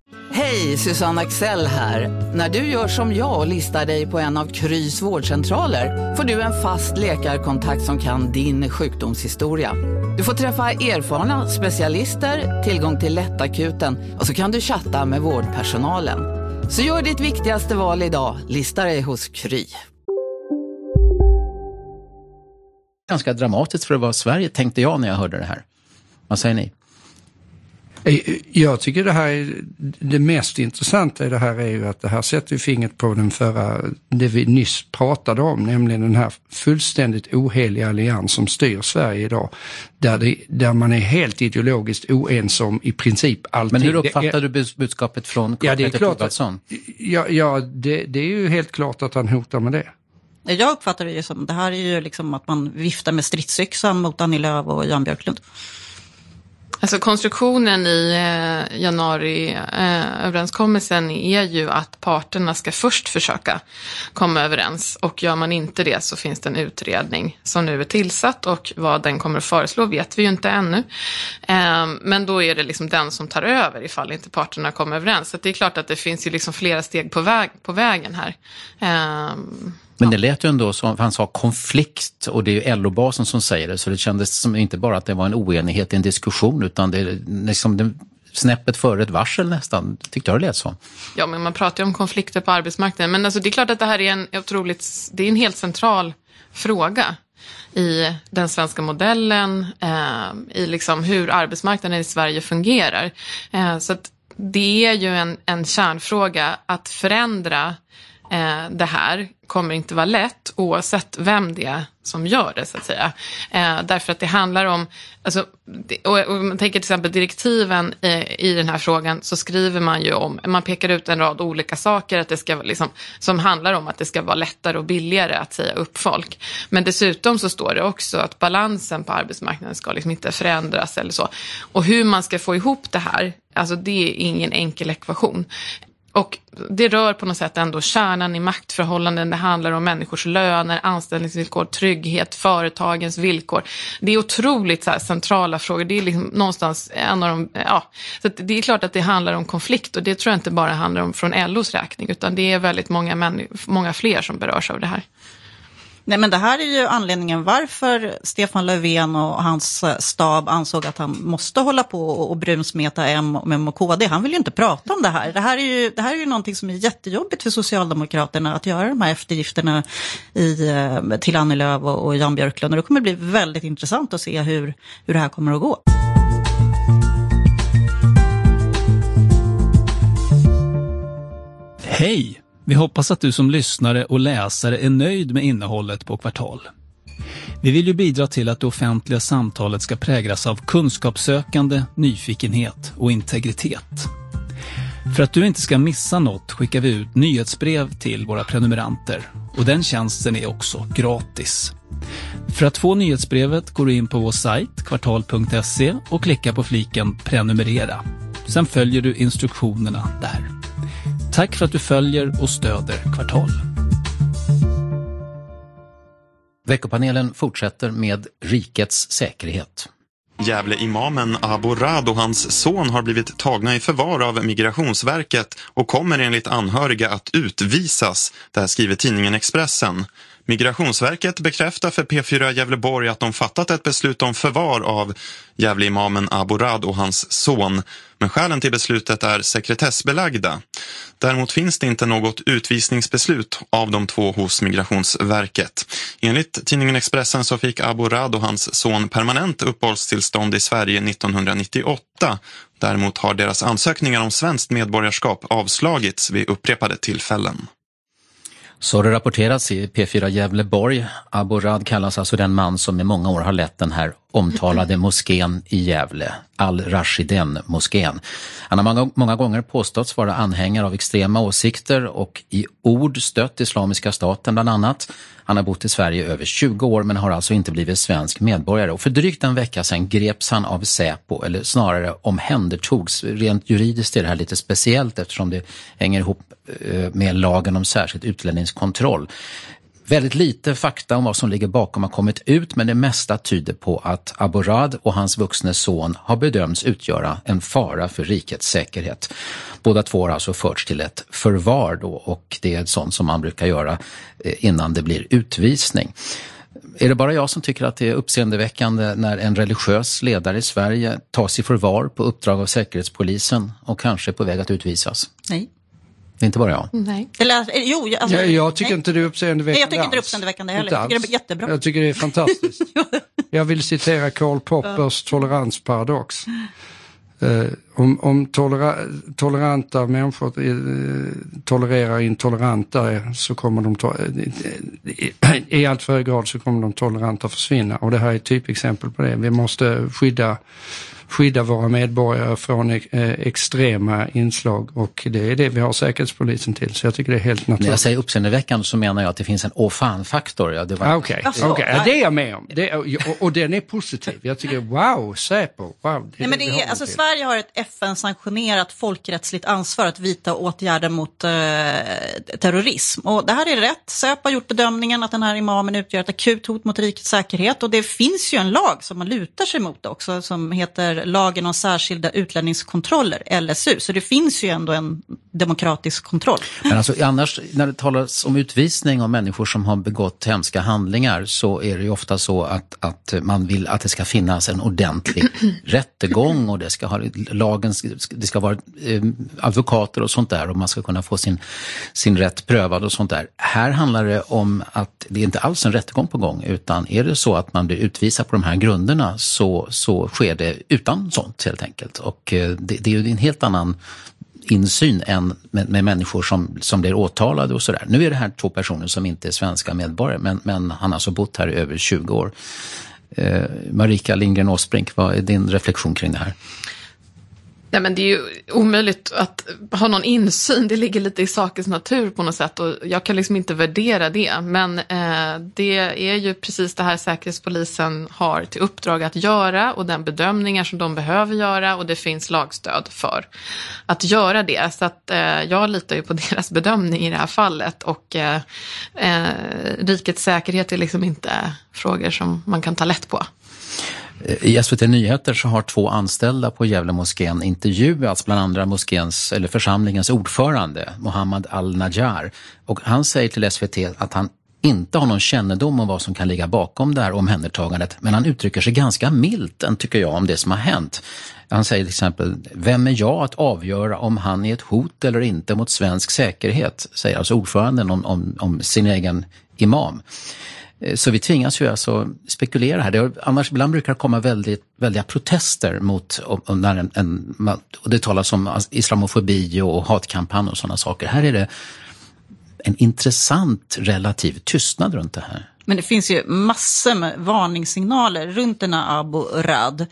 Hej, Susanne Axel här. När du gör som jag och listar dig på en av Krys vårdcentraler får du en fast läkarkontakt som kan din sjukdomshistoria. Du får träffa erfarna specialister, tillgång till lättakuten och så kan du chatta med vårdpersonalen. Så gör ditt viktigaste val idag, lista dig hos Kry. ganska dramatiskt för att vara Sverige, tänkte jag när jag hörde det här. Vad säger ni? Eh, Jag tycker det här är, det mest intressanta i det här är ju att det här sätter ju fingret på den förra, det vi nyss pratade om, nämligen den här fullständigt oheliga allians som styr Sverige idag. Där, det, där man är helt ideologiskt oense om i princip allting. Men hur uppfattar du budskapet från Ja, det är klart att, ja, ja det, det är ju helt klart att han hotar med det. Jag uppfattar det ju som, det här är ju liksom att man viftar med stridsyxan mot Annie Lööf och Jan Björklund. Alltså konstruktionen i eh, januariöverenskommelsen är ju att parterna ska först försöka komma överens och gör man inte det så finns det en utredning som nu är tillsatt och vad den kommer att föreslå vet vi ju inte ännu. Eh, men då är det liksom den som tar över ifall inte parterna kommer överens. Så det är klart att det finns ju liksom flera steg på, väg, på vägen här. Ehm, men det lät ju ändå som, han sa konflikt och det är ju LO-basen som säger det, så det kändes som inte bara att det var en oenighet i en diskussion utan det liksom det, snäppet före ett varsel nästan, tyckte jag det lät som. Ja, men man pratar ju om konflikter på arbetsmarknaden. Men alltså, det är klart att det här är en otroligt, det är en helt central fråga i den svenska modellen, eh, i liksom hur arbetsmarknaden i Sverige fungerar. Eh, så att det är ju en, en kärnfråga att förändra eh, det här kommer inte vara lätt oavsett vem det är som gör det så att säga. Eh, därför att det handlar om, alltså, det- och, och man tänker till exempel direktiven eh, i den här frågan så skriver man ju om, man pekar ut en rad olika saker att det ska, liksom, som handlar om att det ska vara lättare och billigare att säga upp folk. Men dessutom så står det också att balansen på arbetsmarknaden ska liksom inte förändras eller så. Och hur man ska få ihop det här, alltså det är ingen enkel ekvation. Och det rör på något sätt ändå kärnan i maktförhållanden. Det handlar om människors löner, anställningsvillkor, trygghet, företagens villkor. Det är otroligt så här, centrala frågor. Det är liksom någonstans en av de, ja. Så att det är klart att det handlar om konflikt och det tror jag inte bara handlar om från LOs räkning utan det är väldigt många, många fler som berörs av det här. Nej, men det här är ju anledningen varför Stefan Löfven och hans eh, stab ansåg att han måste hålla på och brunsmeta M, M och KD. Han vill ju inte prata om det här. Det här är ju, det här är ju någonting som är jättejobbigt för Socialdemokraterna att göra de här eftergifterna i, eh, till Annie Lööf och, och Jan Björklund. Och det kommer bli väldigt intressant att se hur, hur det här kommer att gå. Hej! Vi hoppas att du som lyssnare och läsare är nöjd med innehållet på Kvartal. Vi vill ju bidra till att det offentliga samtalet ska präglas av kunskapssökande, nyfikenhet och integritet. För att du inte ska missa något skickar vi ut nyhetsbrev till våra prenumeranter och den tjänsten är också gratis. För att få nyhetsbrevet går du in på vår sajt kvartal.se och klickar på fliken prenumerera. Sen följer du instruktionerna där. Tack för att du följer och stöder Kvartal. Veckopanelen fortsätter med rikets säkerhet. Gävle-imamen Abo Rad och hans son har blivit tagna i förvar av Migrationsverket och kommer enligt anhöriga att utvisas. Det här skriver tidningen Expressen. Migrationsverket bekräftar för P4 Gävleborg att de fattat ett beslut om förvar av Gävleimamen Aborad Abo och hans son. Men skälen till beslutet är sekretessbelagda. Däremot finns det inte något utvisningsbeslut av de två hos Migrationsverket. Enligt tidningen Expressen så fick Aborad och hans son permanent uppehållstillstånd i Sverige 1998. Däremot har deras ansökningar om svenskt medborgarskap avslagits vid upprepade tillfällen. Så har det rapporterats i P4 Gävleborg. Aborad kallas alltså den man som i många år har lett den här omtalade moskén i Gävle, Al-Rashiden-moskén. Han har många, många gånger påståtts vara anhängare av extrema åsikter och i ord stött Islamiska staten bland annat. Han har bott i Sverige i över 20 år men har alltså inte blivit svensk medborgare och för drygt en vecka sedan greps han av Säpo, eller snarare omhändertogs. Rent juridiskt är det här lite speciellt eftersom det hänger ihop eh, med lagen om särskild utlänningskontroll. Väldigt lite fakta om vad som ligger bakom har kommit ut men det mesta tyder på att Aborad och hans vuxne son har bedömts utgöra en fara för rikets säkerhet. Båda två har alltså förts till ett förvar då och det är sånt som man brukar göra eh, innan det blir utvisning. Är det bara jag som tycker att det är uppseendeväckande när en religiös ledare i Sverige tas i förvar på uppdrag av Säkerhetspolisen och kanske är på väg att utvisas? Nej. Det är inte bara jag. Nej. Eller, eh, jo, alltså, jag, jag tycker nej. inte det är uppseendeväckande Nej, jag tycker inte det är alls. uppseendeväckande heller. Jag tycker det är alls. jättebra. Jag tycker det är fantastiskt. jag vill citera Karl Poppers toleransparadox. Eh, om om tolera, toleranta människor eh, tolererar intoleranta så kommer de, to, i, i allt för hög grad så kommer de toleranta försvinna. Och det här är ett typexempel på det. Vi måste skydda, skydda våra medborgare från eh, extrema inslag och det är det vi har Säkerhetspolisen till. Så jag tycker det är helt När naturligt. jag säger uppseendeväckande så menar jag att det finns en åh fan-faktor. Ja, det var- Ah, Okej, Alltså, okej. ja, det är jag med om. Det är, och, och den är positiv. Jag tycker wow, Säpo, wow. Det är Nej, men det har är, alltså, till. Sverige har ett FN-sanktionerat folkrättsligt ansvar att vidta åtgärder mot eh, terrorism. Och det här är rätt. Säpo har gjort bedömningen att den här imamen utgör ett akut hot mot rikets säkerhet. Och det finns ju en lag som man lutar sig mot också, som heter lagen om särskilda utlänningskontroller, LSU. Så det finns ju ändå en demokratisk kontroll. Men alltså, annars, när det talas om utvisning av människor som har begått hemska handlingar så är det ju ofta så att, att man vill att det ska finnas en ordentlig rättegång och det ska, ha, lagen, det ska vara eh, advokater och sånt där och man ska kunna få sin, sin rätt prövad och sånt där. Här handlar det om att det är inte alls en rättegång på gång utan är det så att man blir utvisad på de här grunderna så, så sker det utan sånt helt enkelt. Och eh, det, det är ju en helt annan insyn än med, med människor som, som blir åtalade och sådär. Nu är det här två personer som inte är svenska medborgare men, men han har alltså bott här i över 20 år. Eh, Marika Lindgren Åsbrink, vad är din reflektion kring det här? Nej, men det är ju omöjligt att ha någon insyn. Det ligger lite i sakens natur på något sätt och jag kan liksom inte värdera det. Men eh, det är ju precis det här Säkerhetspolisen har till uppdrag att göra och den bedömningar som de behöver göra och det finns lagstöd för att göra det. Så att eh, jag litar ju på deras bedömning i det här fallet och eh, eh, rikets säkerhet är liksom inte frågor som man kan ta lätt på. Eh, I SVT Nyheter så har två anställda på Gävle moskén intervjuats, bland andra moskéns, eller församlingens ordförande, Mohammad Al-Najjar. Och han säger till SVT att han inte har någon kännedom om vad som kan ligga bakom det här omhändertagandet, men han uttrycker sig ganska milt, tycker jag, om det som har hänt. Han säger till exempel, vem är jag att avgöra om han är ett hot eller inte mot svensk säkerhet? Säger alltså ordföranden om, om, om sin egen imam. Eh, så vi tvingas ju alltså spekulera här. Det, annars ibland brukar det komma väldigt, väldiga protester mot, när en, en, och det talas om islamofobi och hatkampanj och sådana saker. Här är det en intressant relativ tystnad runt det här. Men det finns ju massor med varningssignaler runt den här Abu Rad.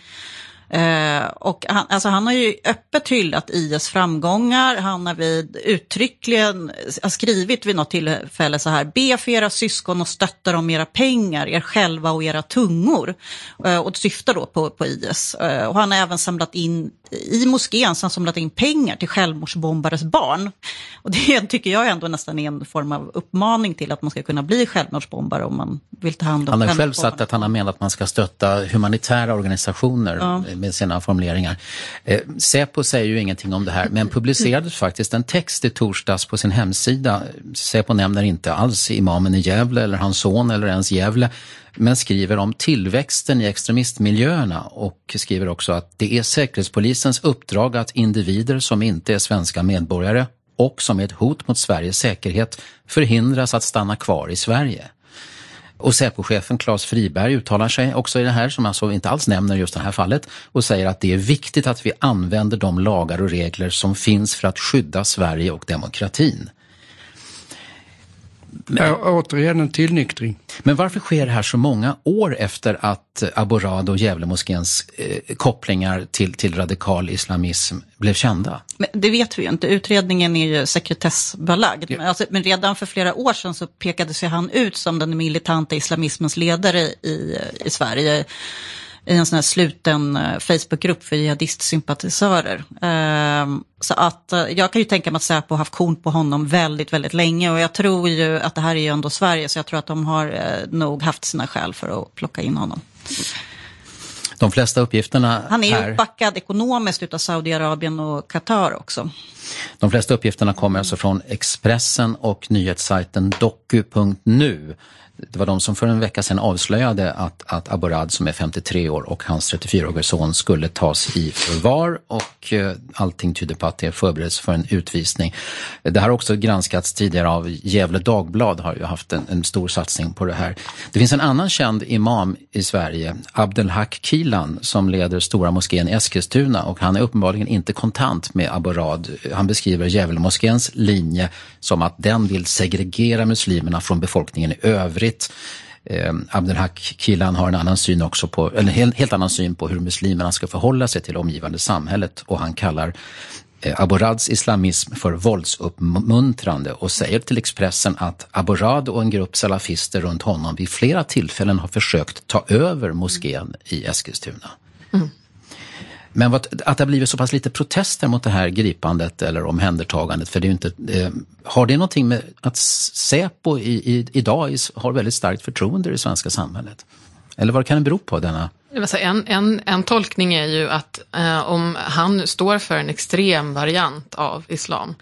Eh, och han, alltså han har ju öppet hyllat IS framgångar. Han har vid uttryckligen har skrivit vid något tillfälle så här. Be för era syskon och stötta dem med era pengar, er själva och era tungor. Eh, och syftar då på, på IS. Eh, och han har även samlat in i moskén han samlat in pengar till självmordsbombares barn. Och det tycker jag ändå nästan är en form av uppmaning till att man ska kunna bli självmordsbombare om man vill ta hand om Han har själv sagt att han har menat att man ska stötta humanitära organisationer ja. med sina formuleringar. Eh, Säpo säger ju ingenting om det här, men publicerades faktiskt en text i torsdags på sin hemsida. Säpo nämner inte alls imamen i Gävle eller hans son eller ens Gävle men skriver om tillväxten i extremistmiljöerna och skriver också att det är Säkerhetspolisens uppdrag att individer som inte är svenska medborgare och som är ett hot mot Sveriges säkerhet förhindras att stanna kvar i Sverige. Och Säpochefen Claes Friberg uttalar sig också i det här, som alltså inte alls nämner just det här fallet, och säger att det är viktigt att vi använder de lagar och regler som finns för att skydda Sverige och demokratin. Men, återigen en tillnyktring. Men varför sker det här så många år efter att Aborad och Gävlemoskéns eh, kopplingar till, till radikal islamism blev kända? Men det vet vi ju inte. Utredningen är ju sekretessbelagd. Ja. Men, alltså, men, redan för flera år sedan så pekade sig han ut som den militanta islamismens ledare i, i Sverige i en sån här sluten eh, Facebookgrupp för jihadistsympatisörer. Ehm, så att eh, jag kan ju tänka mig att Säpo har haft korn på honom väldigt, väldigt länge och jag tror ju att det här är ju ändå Sverige så jag tror att de har eh, nog haft sina skäl för att plocka in honom. De flesta uppgifterna Han är ju här... uppbackad ekonomiskt av Saudiarabien och Qatar också. De flesta uppgifterna kommer alltså från Expressen och nyhetssajten doku.nu det var de som för en vecka sedan avslöjade att, att Aborad som är 53 år och hans 34-årige son skulle tas i förvar och eh, allting tyder på att det förbereds för en utvisning. Det här har också granskats tidigare av Gävle Dagblad har ju haft en, en, stor satsning på det här. Det finns en annan känd imam i Sverige, Abdelhak Kilan, som leder Stora moskén i Eskilstuna och han är uppenbarligen inte kontant med Aborad. Han beskriver Gävlemoskéns linje som att den vill segregera muslimerna från befolkningen i övrigt. Eh, Abdelhak Kilan har en annan syn också på, eller en helt, helt annan syn på hur muslimerna ska förhålla sig till det omgivande samhället och han kallar eh, Aborads islamism för våldsuppmuntrande och säger till Expressen att Aborad och en grupp salafister runt honom vid flera tillfällen har försökt ta över moskén i Eskilstuna. Mm. Men att det har blivit så pass lite protester mot det här gripandet eller omhändertagandet, för det är inte, eh, har det någonting med att Säpo i, i, idag har väldigt starkt förtroende i det svenska samhället? Eller vad kan det bero på denna en, en, en tolkning är ju att eh, om han står för en extrem variant av islam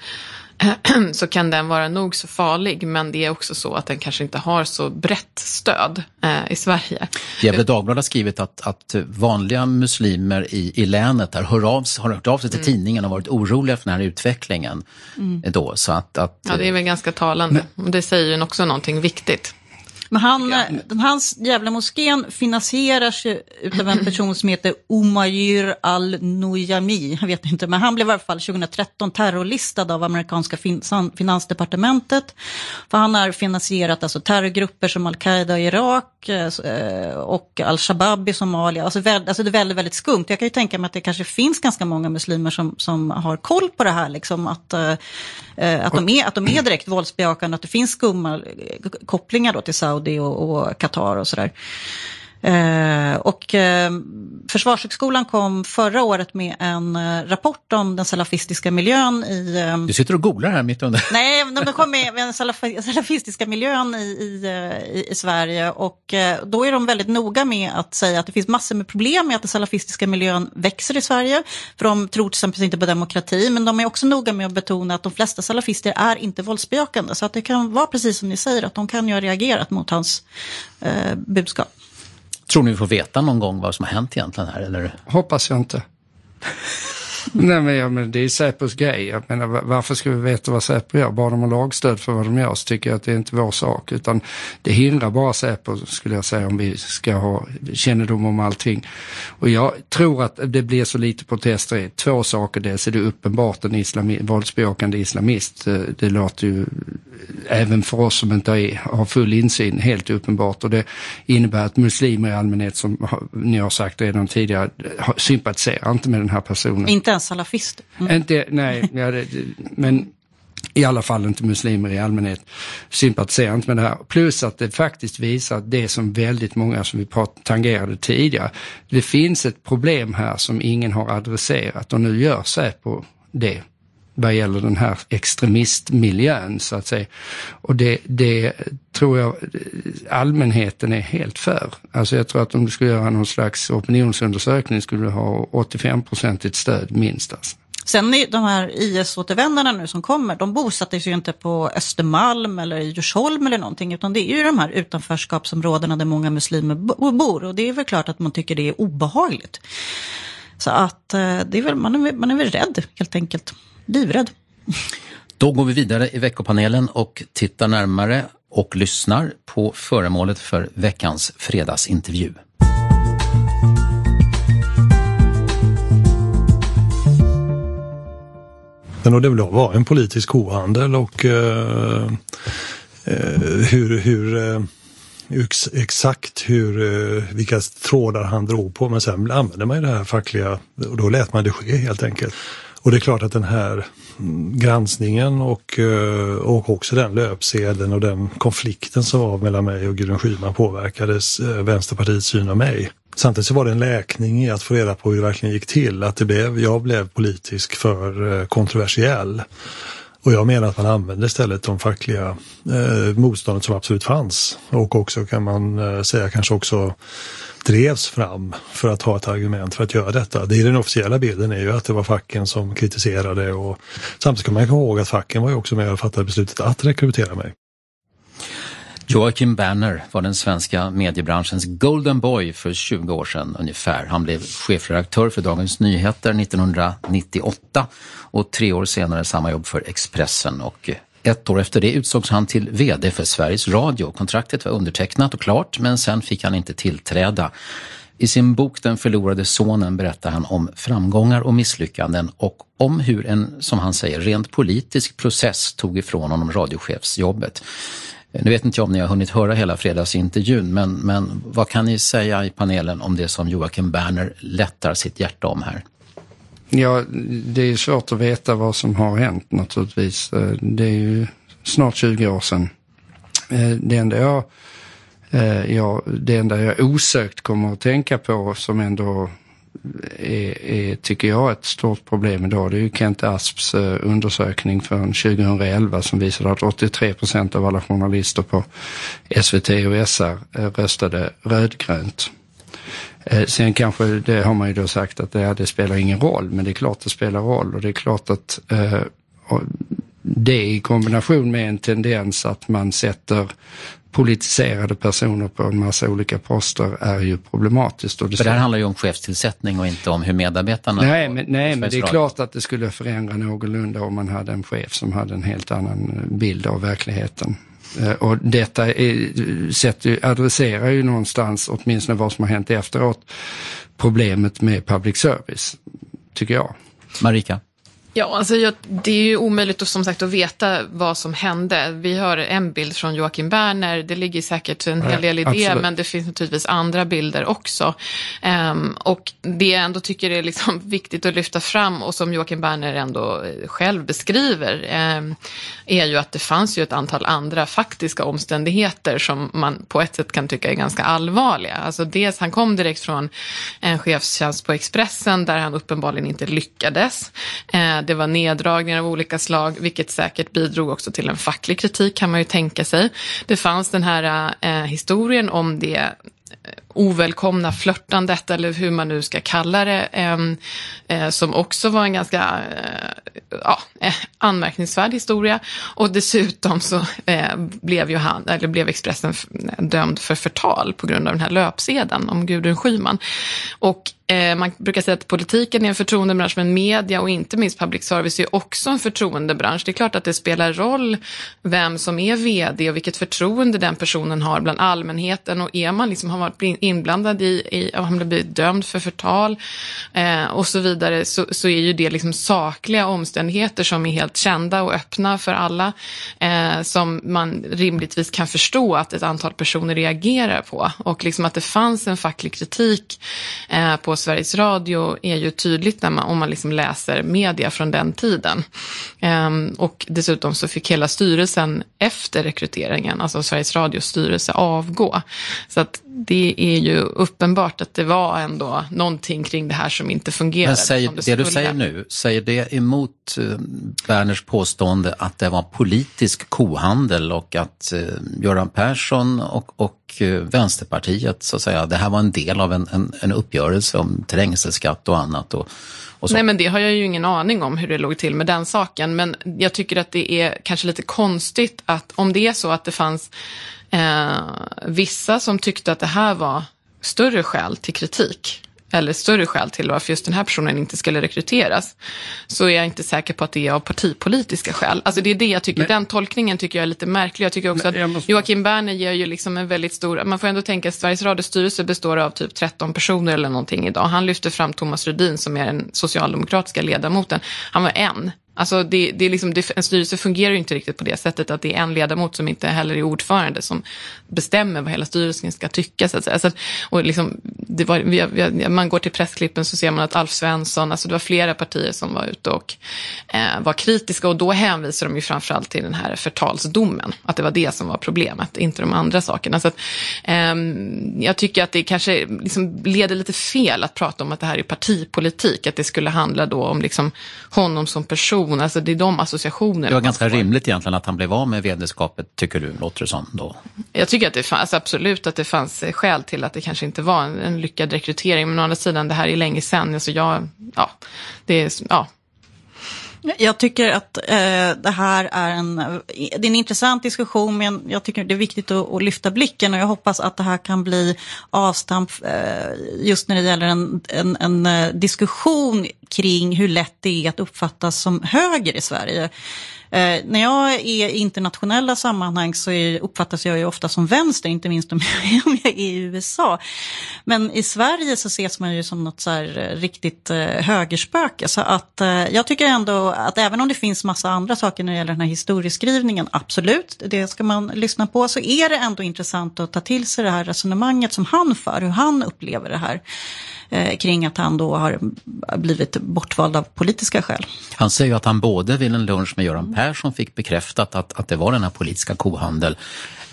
så kan den vara nog så farlig, men det är också så att den kanske inte har så brett stöd eh, i Sverige. Gefle Dagblad har skrivit att, att vanliga muslimer i, i länet där hör av, har hört av sig till mm. tidningen och varit oroliga för den här utvecklingen. Mm. Då, så att, att, ja, det är väl ganska talande. Men, det säger ju också någonting viktigt. Men han, den, hans jävla moskén finansieras ju av en person som heter Umayr al-Nujami. Jag vet inte, men han blev i alla fall 2013 terrorlistad av amerikanska finansdepartementet. För han har finansierat alltså terrorgrupper som al-Qaida i Irak eh, och al-Shabaab i Somalia. Alltså, alltså det är väldigt, väldigt skumt. Jag kan ju tänka mig att det kanske finns ganska många muslimer som, som har koll på det här. Liksom, att, eh, att, de är, att de är direkt våldsbejakande, att det finns skumma kopplingar då till Saudi Saudi och, och Qatar och sådär. Eh, och eh, Försvarshögskolan kom förra året med en eh, rapport om den salafistiska miljön i... Du sitter och googlar här mitt under. Nej, de kom med den salafistiska miljön i, i, i, Sverige och då är de väldigt noga med att säga att det finns massor med problem med att den salafistiska miljön växer i Sverige. För de tror till exempel inte på demokrati, men de är också noga med att betona att de flesta salafister är inte våldsbejakande. Så att det kan vara precis som ni säger, att de kan ju ha reagerat mot hans eh, budskap. Tror ni vi får veta någon gång vad som har hänt egentligen här? Eller? Hoppas jag inte. Nej men, ja, men det är Säpos grej. Jag menar, varför ska vi veta vad Säpo gör? Bara de har lagstöd för vad de gör så tycker jag att det är inte vår sak. Utan det hindrar bara Säpo skulle jag säga om vi ska ha kännedom om allting. Och jag tror att det blir så lite protester. i Två saker. Dels är det uppenbart en islami våldsbejakande islamist. Det låter ju även för oss som inte har full insyn helt uppenbart. Och det innebär att muslimer i allmänhet som ni har sagt redan tidigare sympatiserar inte med den här personen. Inte ens salafist. Mm. Inte, nej, ja, det, men i alla fall inte muslimer i allmänhet sympatiserar inte med det här. Plus att det faktiskt visar att det som väldigt många som vi prat, tangerade tidigare, det finns ett problem här som ingen har adresserat och nu gör Säpo det vad gäller den här extremistmiljön så att säga. Och det, det tror jag allmänheten är helt för. Alltså jag tror att om du skulle göra någon slags opinionsundersökning skulle du ha 85-procentigt stöd minst. Alltså. Sen de här IS-återvändarna nu som kommer, de bosatte sig ju inte på Östermalm eller i Djursholm eller någonting, utan det är ju de här utanförskapsområdena där många muslimer bor. Och det är väl klart att man tycker det är obehagligt. Så att eh, det är väl, man, är, man är väl rädd helt enkelt livrädd. Då går vi vidare i veckopanelen och tittar närmare och lyssnar på föremålet för veckans fredagsintervju. Men det var en politisk kohandel och eh, eh hur, hur eh, exakt hur, eh, vilka trådar han drog på men sen använde man ju det här fackliga och då lät man det ske helt enkelt. Och det är klart att den här mm, granskningen och, eh, och också den löpsedeln och den konflikten som var mellan mig och Gudrun Schyman påverkades eh, Vänsterpartiets syn av mig. Samtidigt så var det en läkning i att få reda på hur det verkligen gick till. Att det blev, jag blev politisk för eh, kontroversiell. Och jag menar att man använde istället de fackliga eh, motståndet som absolut fanns. Och också kan man eh, säga kanske också drevs fram för att ha ett argument för att göra detta. Det är den officiella bilden är ju att det var facken som kritiserade och samtidigt ska man komma ihåg att facken var ju också med och fattade beslutet att rekrytera mig. Joakim Berner var den svenska mediebranschens golden boy för 20 år sedan ungefär. Han blev chefredaktör för Dagens Nyheter 1998 och tre år senare samma jobb för Expressen och ett år efter det utsågs han till VD för Sveriges Radio. Kontraktet var undertecknat och klart men sen fick han inte tillträda. I sin bok Den förlorade sonen berättar han om framgångar och misslyckanden och om hur en, som han säger, rent politisk process tog ifrån honom radiochefsjobbet. Nu vet inte jag om ni har hunnit höra hela fredagsintervjun, men, men vad kan ni säga i panelen om det som Joakim Berner lättar sitt hjärta om här? Ja, det är svårt att veta vad som har hänt naturligtvis. Eh, det är ju snart 20 år sedan. Eh, det enda jag, eh, jag, det enda jag osökt kommer att tänka på som ändå är, är, tycker jag, ett stort problem idag. Det är ju Kent Asps undersökning från 2011 som visade att 83 procent av alla journalister på SVT och SR röstade rödgrönt. Eh, sen kanske, det har man ju då sagt att det, det spelar ingen roll, men det är klart det spelar roll och det är klart att eh, det i kombination med en tendens att man sätter politiserade personer på en massa olika poster är ju problematiskt. Och det, För det här handlar ju om chefstillsättning och inte om hur medarbetarna... Nej, men, nej, men det är klart att det skulle förändra någorlunda om man hade en chef som hade en helt annan bild av verkligheten. Eh, och detta är, sätt, adresserar ju någonstans, åtminstone vad som har hänt efteråt, problemet med public service, tycker jag. Marika? Ja, alltså jag, det är ju omöjligt att, som sagt att veta vad som hände. Vi har en bild från Joakim Berner, det ligger säkert en hel del i det, men det finns naturligtvis andra bilder också. Um, och det jag ändå tycker är liksom viktigt att lyfta fram och som Joakim Berner ändå själv beskriver um, är ju att det fanns ju ett antal andra faktiska omständigheter som man på ett sätt kan tycka är ganska allvarliga. Alltså dels, han kom direkt från en chefstjänst på Expressen där han uppenbarligen inte lyckades. Uh, det var neddragningar av olika slag, vilket säkert bidrog också till en facklig kritik kan man ju tänka sig. Det fanns den här eh, historien om det eh, ovälkomna flörtandet eller hur man nu ska kalla det, eh, som också var en ganska eh, ja, eh, anmärkningsvärd historia. Och dessutom så blev, ju han, eller blev Expressen dömd för förtal på grund av den här löpsedeln om Gudrun Schyman. Och man brukar säga att politiken är en förtroendebransch, men media och inte minst public service är också en förtroendebransch. Det är klart att det spelar roll vem som är vd och vilket förtroende den personen har bland allmänheten. Och är man liksom, har varit inblandad i, i om man blivit dömd för förtal eh, och så vidare, så, så, är ju det liksom sakliga omständigheter som är helt kända och öppna för alla, eh, som man rimligtvis kan förstå att ett antal personer reagerar på. Och liksom att det fanns en facklig kritik eh, på Sveriges Radio är ju tydligt när man, om man liksom läser media från den tiden. Ehm, och dessutom så fick hela styrelsen efter rekryteringen, alltså Sveriges Radios styrelse, avgå. Så att det är ju uppenbart att det var ändå någonting kring det här som inte fungerade. Men säger, det, det du säger nu, säger det emot uh, Berners påstående att det var politisk kohandel och att uh, Göran Persson och, och uh, Vänsterpartiet, så att säga, det här var en del av en, en, en uppgörelse om trängselskatt och annat. Och, och Nej, men det har jag ju ingen aning om hur det låg till med den saken. Men jag tycker att det är kanske lite konstigt att om det är så att det fanns eh, vissa som tyckte att det här var större skäl till kritik eller större skäl till varför just den här personen inte skulle rekryteras, så är jag inte säker på att det är av partipolitiska skäl. Alltså det är det jag tycker, men, den tolkningen tycker jag är lite märklig. Jag tycker också att måste... Joakim Berner ger ju liksom en väldigt stor, man får ändå tänka att Sveriges Radios styrelse består av typ 13 personer eller någonting idag. Han lyfter fram Thomas Rudin som är den socialdemokratiska ledamoten. Han var en Alltså det, det är liksom, det, en styrelse fungerar ju inte riktigt på det sättet att det är en ledamot som inte heller är ordförande som bestämmer vad hela styrelsen ska tycka. Så att säga. Alltså, och liksom, det var, vi, vi, man går till pressklippen så ser man att Alf Svensson, alltså det var flera partier som var ute och eh, var kritiska och då hänvisar de ju framförallt till den här förtalsdomen, att det var det som var problemet, inte de andra sakerna. Så att, eh, jag tycker att det kanske liksom leder lite fel att prata om att det här är partipolitik, att det skulle handla då om liksom honom som person person, alltså det är de associationerna. Det var ganska rimligt egentligen att han blev av med vederskapet, tycker du, låter det som då? Jag tycker att det fanns, absolut att det fanns skäl till att det kanske inte var en, en lyckad rekrytering, men å andra sidan, det här är länge sedan, alltså jag, ja, det är, ja, jag tycker att eh, det här är en, det är en intressant diskussion, men jag tycker det är viktigt att, att lyfta blicken och jag hoppas att det här kan bli avstamp eh, just när det gäller en, en, en, eh, diskussion kring hur lätt det är att uppfattas som höger i Sverige. Eh, när jag är i internationella sammanhang så är, uppfattas jag ju ofta som vänster, inte minst om jag, om jag är i USA. Men i Sverige så ses man ju som något så här eh, riktigt eh, högerspöke. Så att eh, jag tycker ändå att även om det finns massa andra saker när det gäller den här historieskrivningen, absolut, det ska man lyssna på, så är det ändå intressant att ta till sig det här resonemanget som han för, hur han upplever det här kring att han då har blivit bortvald av politiska skäl. Han säger att han både vid en lunch med Göran Persson fick bekräftat att, att det var den här politiska kohandel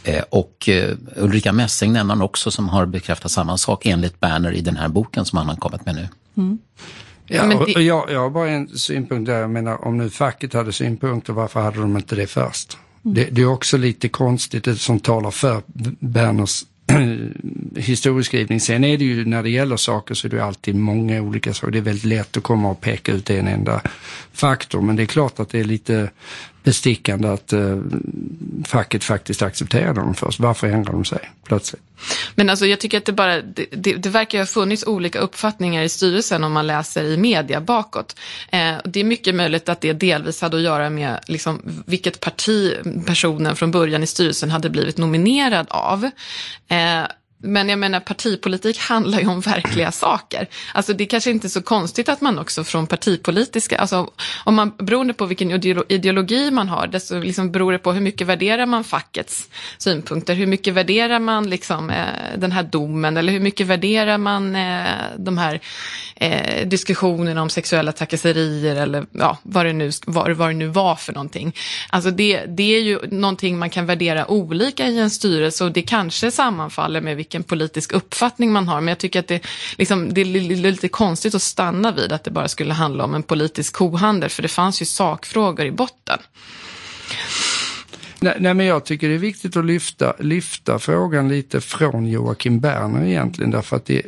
eh, och eh, Ulrika Messing nämner han också som har bekräftat samma sak enligt Berner i den här boken som han har kommit med nu. Mm. Ja, och jag, jag har bara en synpunkt där. Jag menar, om nu facket hade synpunkter, varför hade de inte det först? Mm. Det, det, är också lite konstigt, det som talar för Berners historieskrivning. Sen är det ju när det gäller saker så är det alltid många olika saker. Det är väldigt lätt att komma och peka ut en enda faktor. Men det är klart att det är lite bestickande att eh, facket faktiskt accepterade dem först. Varför ändrar de sig plötsligt? Men alltså jag tycker att det bara, det, det, det verkar ha funnits olika uppfattningar i styrelsen om man läser i media bakåt. Eh, det är mycket möjligt att det delvis hade att göra med liksom, vilket parti personen från början i styrelsen hade blivit nominerad av. Eh, men jag menar partipolitik handlar ju om verkliga saker. Alltså det är kanske inte är så konstigt att man också från partipolitiska, alltså om man, beroende på vilken ideologi man har, desto liksom beror det på hur mycket värderar man fackets synpunkter, hur mycket värderar man liksom eh, den här domen eller hur mycket värderar man eh, de här eh, diskussionerna om sexuella trakasserier eller ja, vad, det nu, vad, vad det nu var för någonting. Alltså det, det är ju någonting man kan värdera olika i en styrelse och det kanske sammanfaller med vilken politisk uppfattning man har. Men jag tycker att det, liksom, det är lite konstigt att stanna vid att det bara skulle handla om en politisk kohandel, för det fanns ju sakfrågor i botten. Nej, nej, men jag tycker det är viktigt att lyfta, lyfta frågan lite från Joakim Berner egentligen därför att det,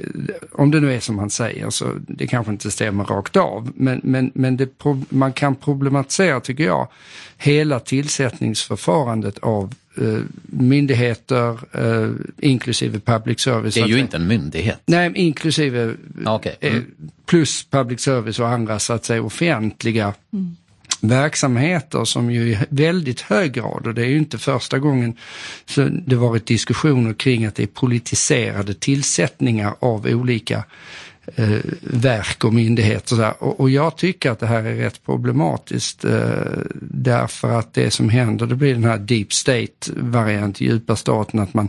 om det nu är som han säger så det kanske inte stämmer rakt av men, men, men det, man kan problematisera tycker jag hela tillsättningsförfarandet av eh, myndigheter eh, inklusive public service. Det är ju inte en myndighet. Nej, inklusive okay. Eh, mm. plus public service och andra så att säga offentliga mm verksamheter som ju i väldigt hög grad, och det är ju inte första gången så det varit diskussioner kring att det är politiserade tillsättningar av olika eh, verk och myndigheter. Och, och, jag tycker att det här är rätt problematiskt eh, därför att det som händer, det blir den här deep state variant, djupa staten, att man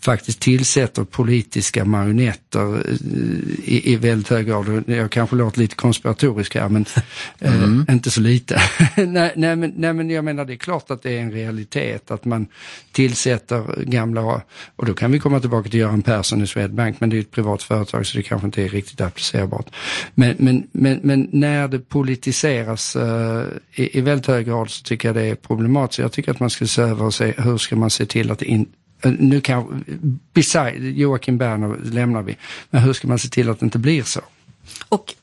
faktiskt tillsätter politiska marionetter eh, i, i väldigt hög grad. Jag kanske låter lite konspiratorisk här men eh, mm. eh, inte så lite. nej, nej, men, nej men jag menar det är klart att det är en realitet att man tillsätter gamla, och då kan vi komma tillbaka till Göran Persson i Swedbank men det är ett privat företag så det kanske inte är riktigt applicerbart. Men, men, men, men när det politiseras eh, i, i väldigt hög grad så tycker jag det är problematiskt. Jag tycker att man ska se över och se hur ska man se till att det inte eh, nu kan, beside, Joakim Berner lämnar vi, men hur ska man se till att det inte blir så? Och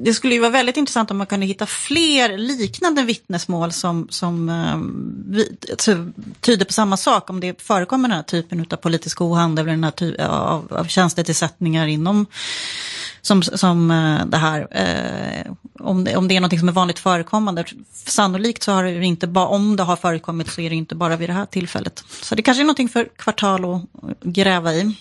det skulle ju vara väldigt intressant om man kunde hitta fler liknande vittnesmål som, som ehm, alltså, tyder på samma sak. Om det förekommer den här typen av politisk ohandel eller den här typen av, av tjänstetillsättningar inom som, som eh, det här. Eh, om, det, om det är något som är vanligt förekommande. Sannolikt så har det inte bara, om det har förekommit så är det inte bara vid det här tillfället. Så det kanske är någonting för Kvartal att gräva i.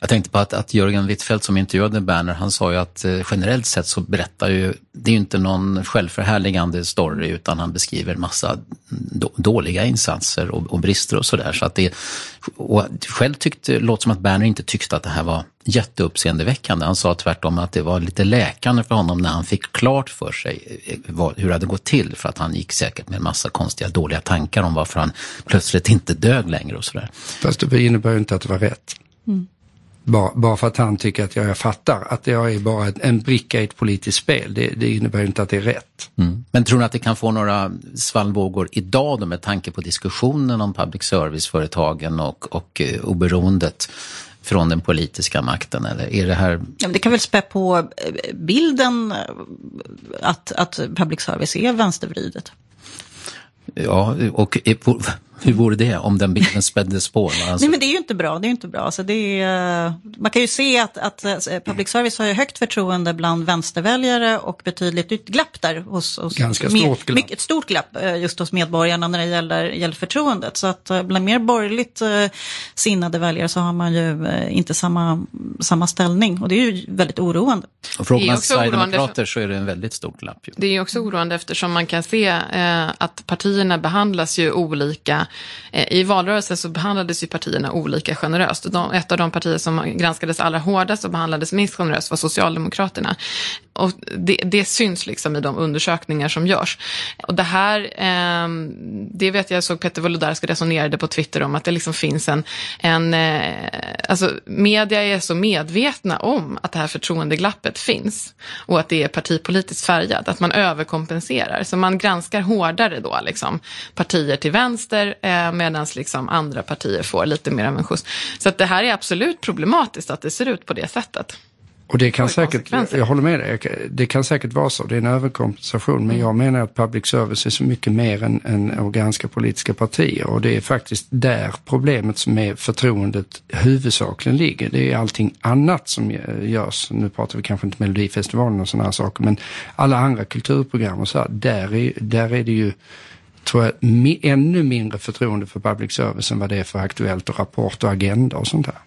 Jag tänkte på att, att Jörgen Wittfeldt som intervjuade Berner, han sa ju att eh, generellt sett så berättar ju, det är ju inte någon självförhärligande story utan han beskriver massa då, dåliga insatser och, och, brister och sådär. Så att det, och själv tyckte, det låter som att Berner inte tyckte att det här var jätteuppseendeväckande. Han sa tvärtom att det var lite läkande för honom när han fick klart för sig eh, vad, hur det hade gått till för att han gick säkert med en massa konstiga dåliga tankar om varför han plötsligt inte dög längre och sådär. Fast det innebär ju inte att det var rätt. Mm. Bara, bara för att han tycker att jag, jag fattar att jag är bara en bricka i ett politiskt spel. Det, det innebär inte att det är rätt. Mm. Men tror ni att det kan få några svallvågor idag då med tanke på diskussionen om public service-företagen och, och uh, oberoendet från den politiska makten? Eller är det här... Ja, det kan väl spä på eh, bilden eh, att, att public service är vänstervridet. Ja, och hur vore det om den bilden späddes på? Alltså... Nej men det är ju inte bra. Det är inte bra. Alltså det är, man kan ju se att, att eh, public service har ju högt förtroende bland vänsterväljare och betydligt glapp där hos, hos Ganska stort glapp. Mycket, stort glapp eh, just hos medborgarna när det gäller, gäller förtroendet. Så att eh, bland mer borgerligt sinnade väljare så har man ju inte samma, samma ställning och det är ju väldigt oroande. Och frågar man Sverigedemokrater så är det en väldigt stort glapp. Ju. Det är också oroande eftersom man kan se eh, att partierna behandlas ju olika Eh, Eh, I valrörelsen så behandlades ju partierna olika generöst. De, ett av de partier som granskades allra hårdast och behandlades minst generöst var Socialdemokraterna. Och det, det syns liksom i de undersökningar som görs. Och det här, eh, det vet jag såg Peter Wolodarski resonerade på Twitter om, att det liksom finns en, en eh, alltså media är så medvetna om att det här förtroendeglappet finns och att det är partipolitiskt färgat, att man överkompenserar. Så man granskar hårdare då liksom partier till vänster eh, medan liksom andra partier får lite mer av en skjuts. Så att det här är absolut problematiskt att det ser ut på det sättet. Och det kan säkert, jag håller med dig, det kan säkert vara så, det är en överkompensation. Men jag menar att public service är så mycket mer än, än att granska politiska partier. Och det är faktiskt där problemet med förtroendet huvudsakligen ligger. Det är allting annat som görs. Nu pratar vi kanske inte Melodifestivalen och sådana här saker, men alla andra kulturprogram och så här, där är, där är det ju tror jag, ännu mindre förtroende för public service än vad det är för Aktuellt och Rapport och Agenda och sånt där.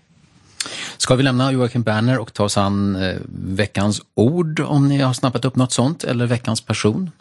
Ska vi lämna Joakim Berner och ta oss an eh, veckans ord om ni har snappat upp något sånt eller veckans person?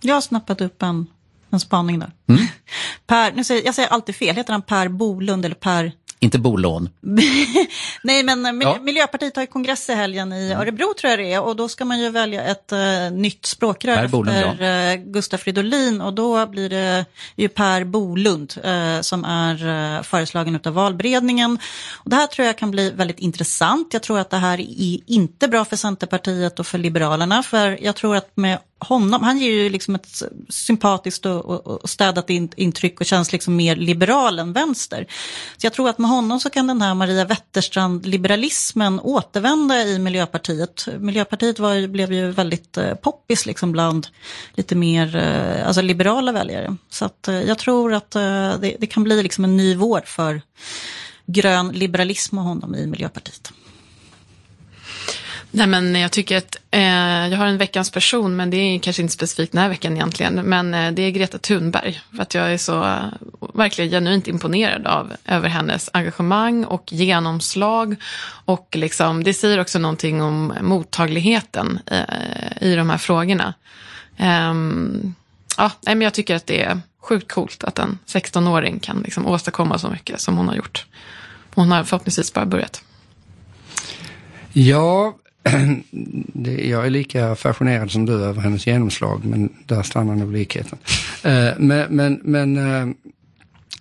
Jag har snappat upp en, en spaning där. Mm. Per, nu säger, jag säger alltid fel, heter han Per Bolund eller Per Inte bolån. Nej, men Ja. Miljöpartiet har ju kongress i helgen i Örebro tror jag det är och då ska man ju välja ett eh, nytt språkrör Per Bolund, efter uh, Gustaf Fridolin och då blir det ju Per Bolund eh, som är uh, föreslagen av valberedningen. Och det här tror jag kan bli väldigt intressant. Jag tror att det här är inte bra för Centerpartiet och för Liberalerna för jag tror att med honom, han ger ju liksom ett sympatiskt och, och, städat in, intryck och känns liksom mer liberal än vänster. Så jag tror att med honom så kan den här Maria Wetterstrand-liberalismen återvända i Miljöpartiet. Miljöpartiet var, blev ju väldigt eh, poppis liksom bland lite mer eh, alltså liberala väljare. Så att, eh, jag tror att eh, det, det kan bli liksom en ny vår för grön liberalism och honom i Miljöpartiet. Nej, men jag tycker att eh, jag har en veckans person, men det är kanske inte specifikt den här veckan egentligen. Men eh, det är Greta Thunberg, för att jag är så eh, verkligen genuint imponerad av över hennes engagemang och genomslag. Och liksom, det säger också någonting om mottagligheten eh, i de här frågorna. Ehm, ja, nej, men jag tycker att det är sjukt coolt att en 16-åring kan liksom åstadkomma så mycket som hon har gjort. Hon har förhoppningsvis bara börjat. Ja, jag är lika fascinerad som du över hennes genomslag, men där stannar nog likheten. Eh, men men, men eh,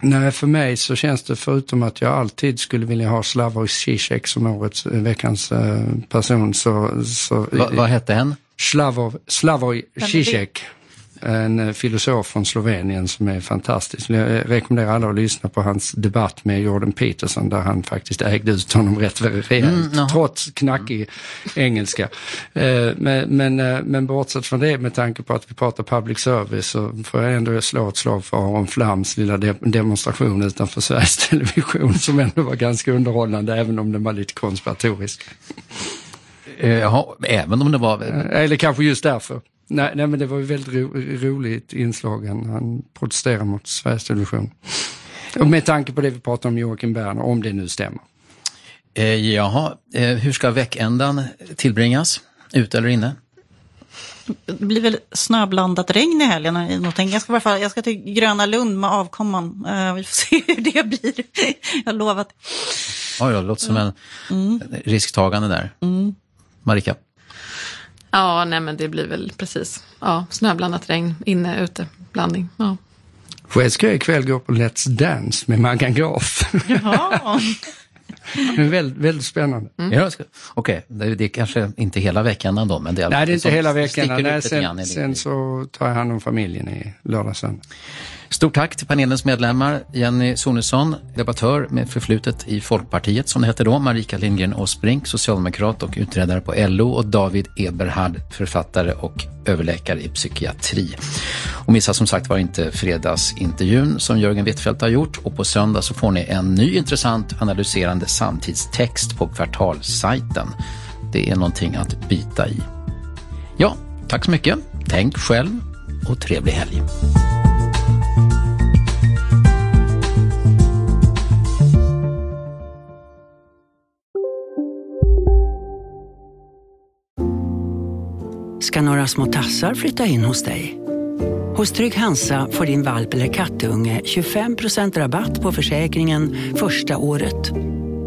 nej, för mig så känns det förutom att jag alltid skulle vilja ha Slavoj Zizek som årets eh, veckans person så... så Va, vad hette hen? Slavoj, Slavoj? Zizek. En eh, filosof från Slovenien som är fantastisk. Jag rekommenderar alla att lyssna på hans debatt med Jordan Peterson där han faktiskt ägde ut honom rätt rejält. Mm, trots knackig engelska. Eh, Men, men, eh, men bortsett från det med tanke på att vi pratar public service så får jag ändå slå ett slag för Aron Flams lilla de demonstration utanför Sveriges Television som ändå var ganska underhållande även om den var lite konspiratorisk. Eh, Jaha, även om det var... Eller kanske just därför. Nej, nej men det var ju väldigt ro, roligt inslag. Han, protesterar mot Sveriges Television. Och med tanke på det vi pratade om Joakim Berner, om det nu stämmer. Eh, jaha, eh, hur ska veckändan tillbringas? Ute eller inne? Det blir väl snöblandat regn i helgen. har jag ska, bara, jag ska till Gröna Lund med avkomman. Eh, vi får se hur det blir. jag har lovat. Oj, det låter som en risktagande där. Mm. Marika? Ja, nej men det blir väl precis. Ja, snöblandat regn, inne, ute, blandning. Ja. Själv ska jag ikväll gå på Let's Dance med Maggan Graf. Jaha. det är väldigt, väldigt spännande. Ja, ska- Okej, det, det är kanske inte hela veckan ändå, men det är Nej, det är inte hela veckan. Nej, sen, sen så tar jag hand om familjen i lördag söndag. Stort tack till panelens medlemmar. Jenny Sonesson, debattör med förflutet i Folkpartiet som det hette då. Marika Lindgren Åsbrink, socialdemokrat och utredare på LO. Och David Eberhard, författare och överläkare i psykiatri. Och missa som sagt var inte fredagsintervjun som Jörgen Wittfeldt har gjort. Och på söndag så får ni en ny intressant analyserande samtidstext på Kvartalssajten. Det är någonting att bita i. Ja, tack så mycket. Tänk själv och trevlig helg. ska några små tassar flytta in hos dig. Hos Trygg Hansa får din valp eller kattunge 25% rabatt på försäkringen första året.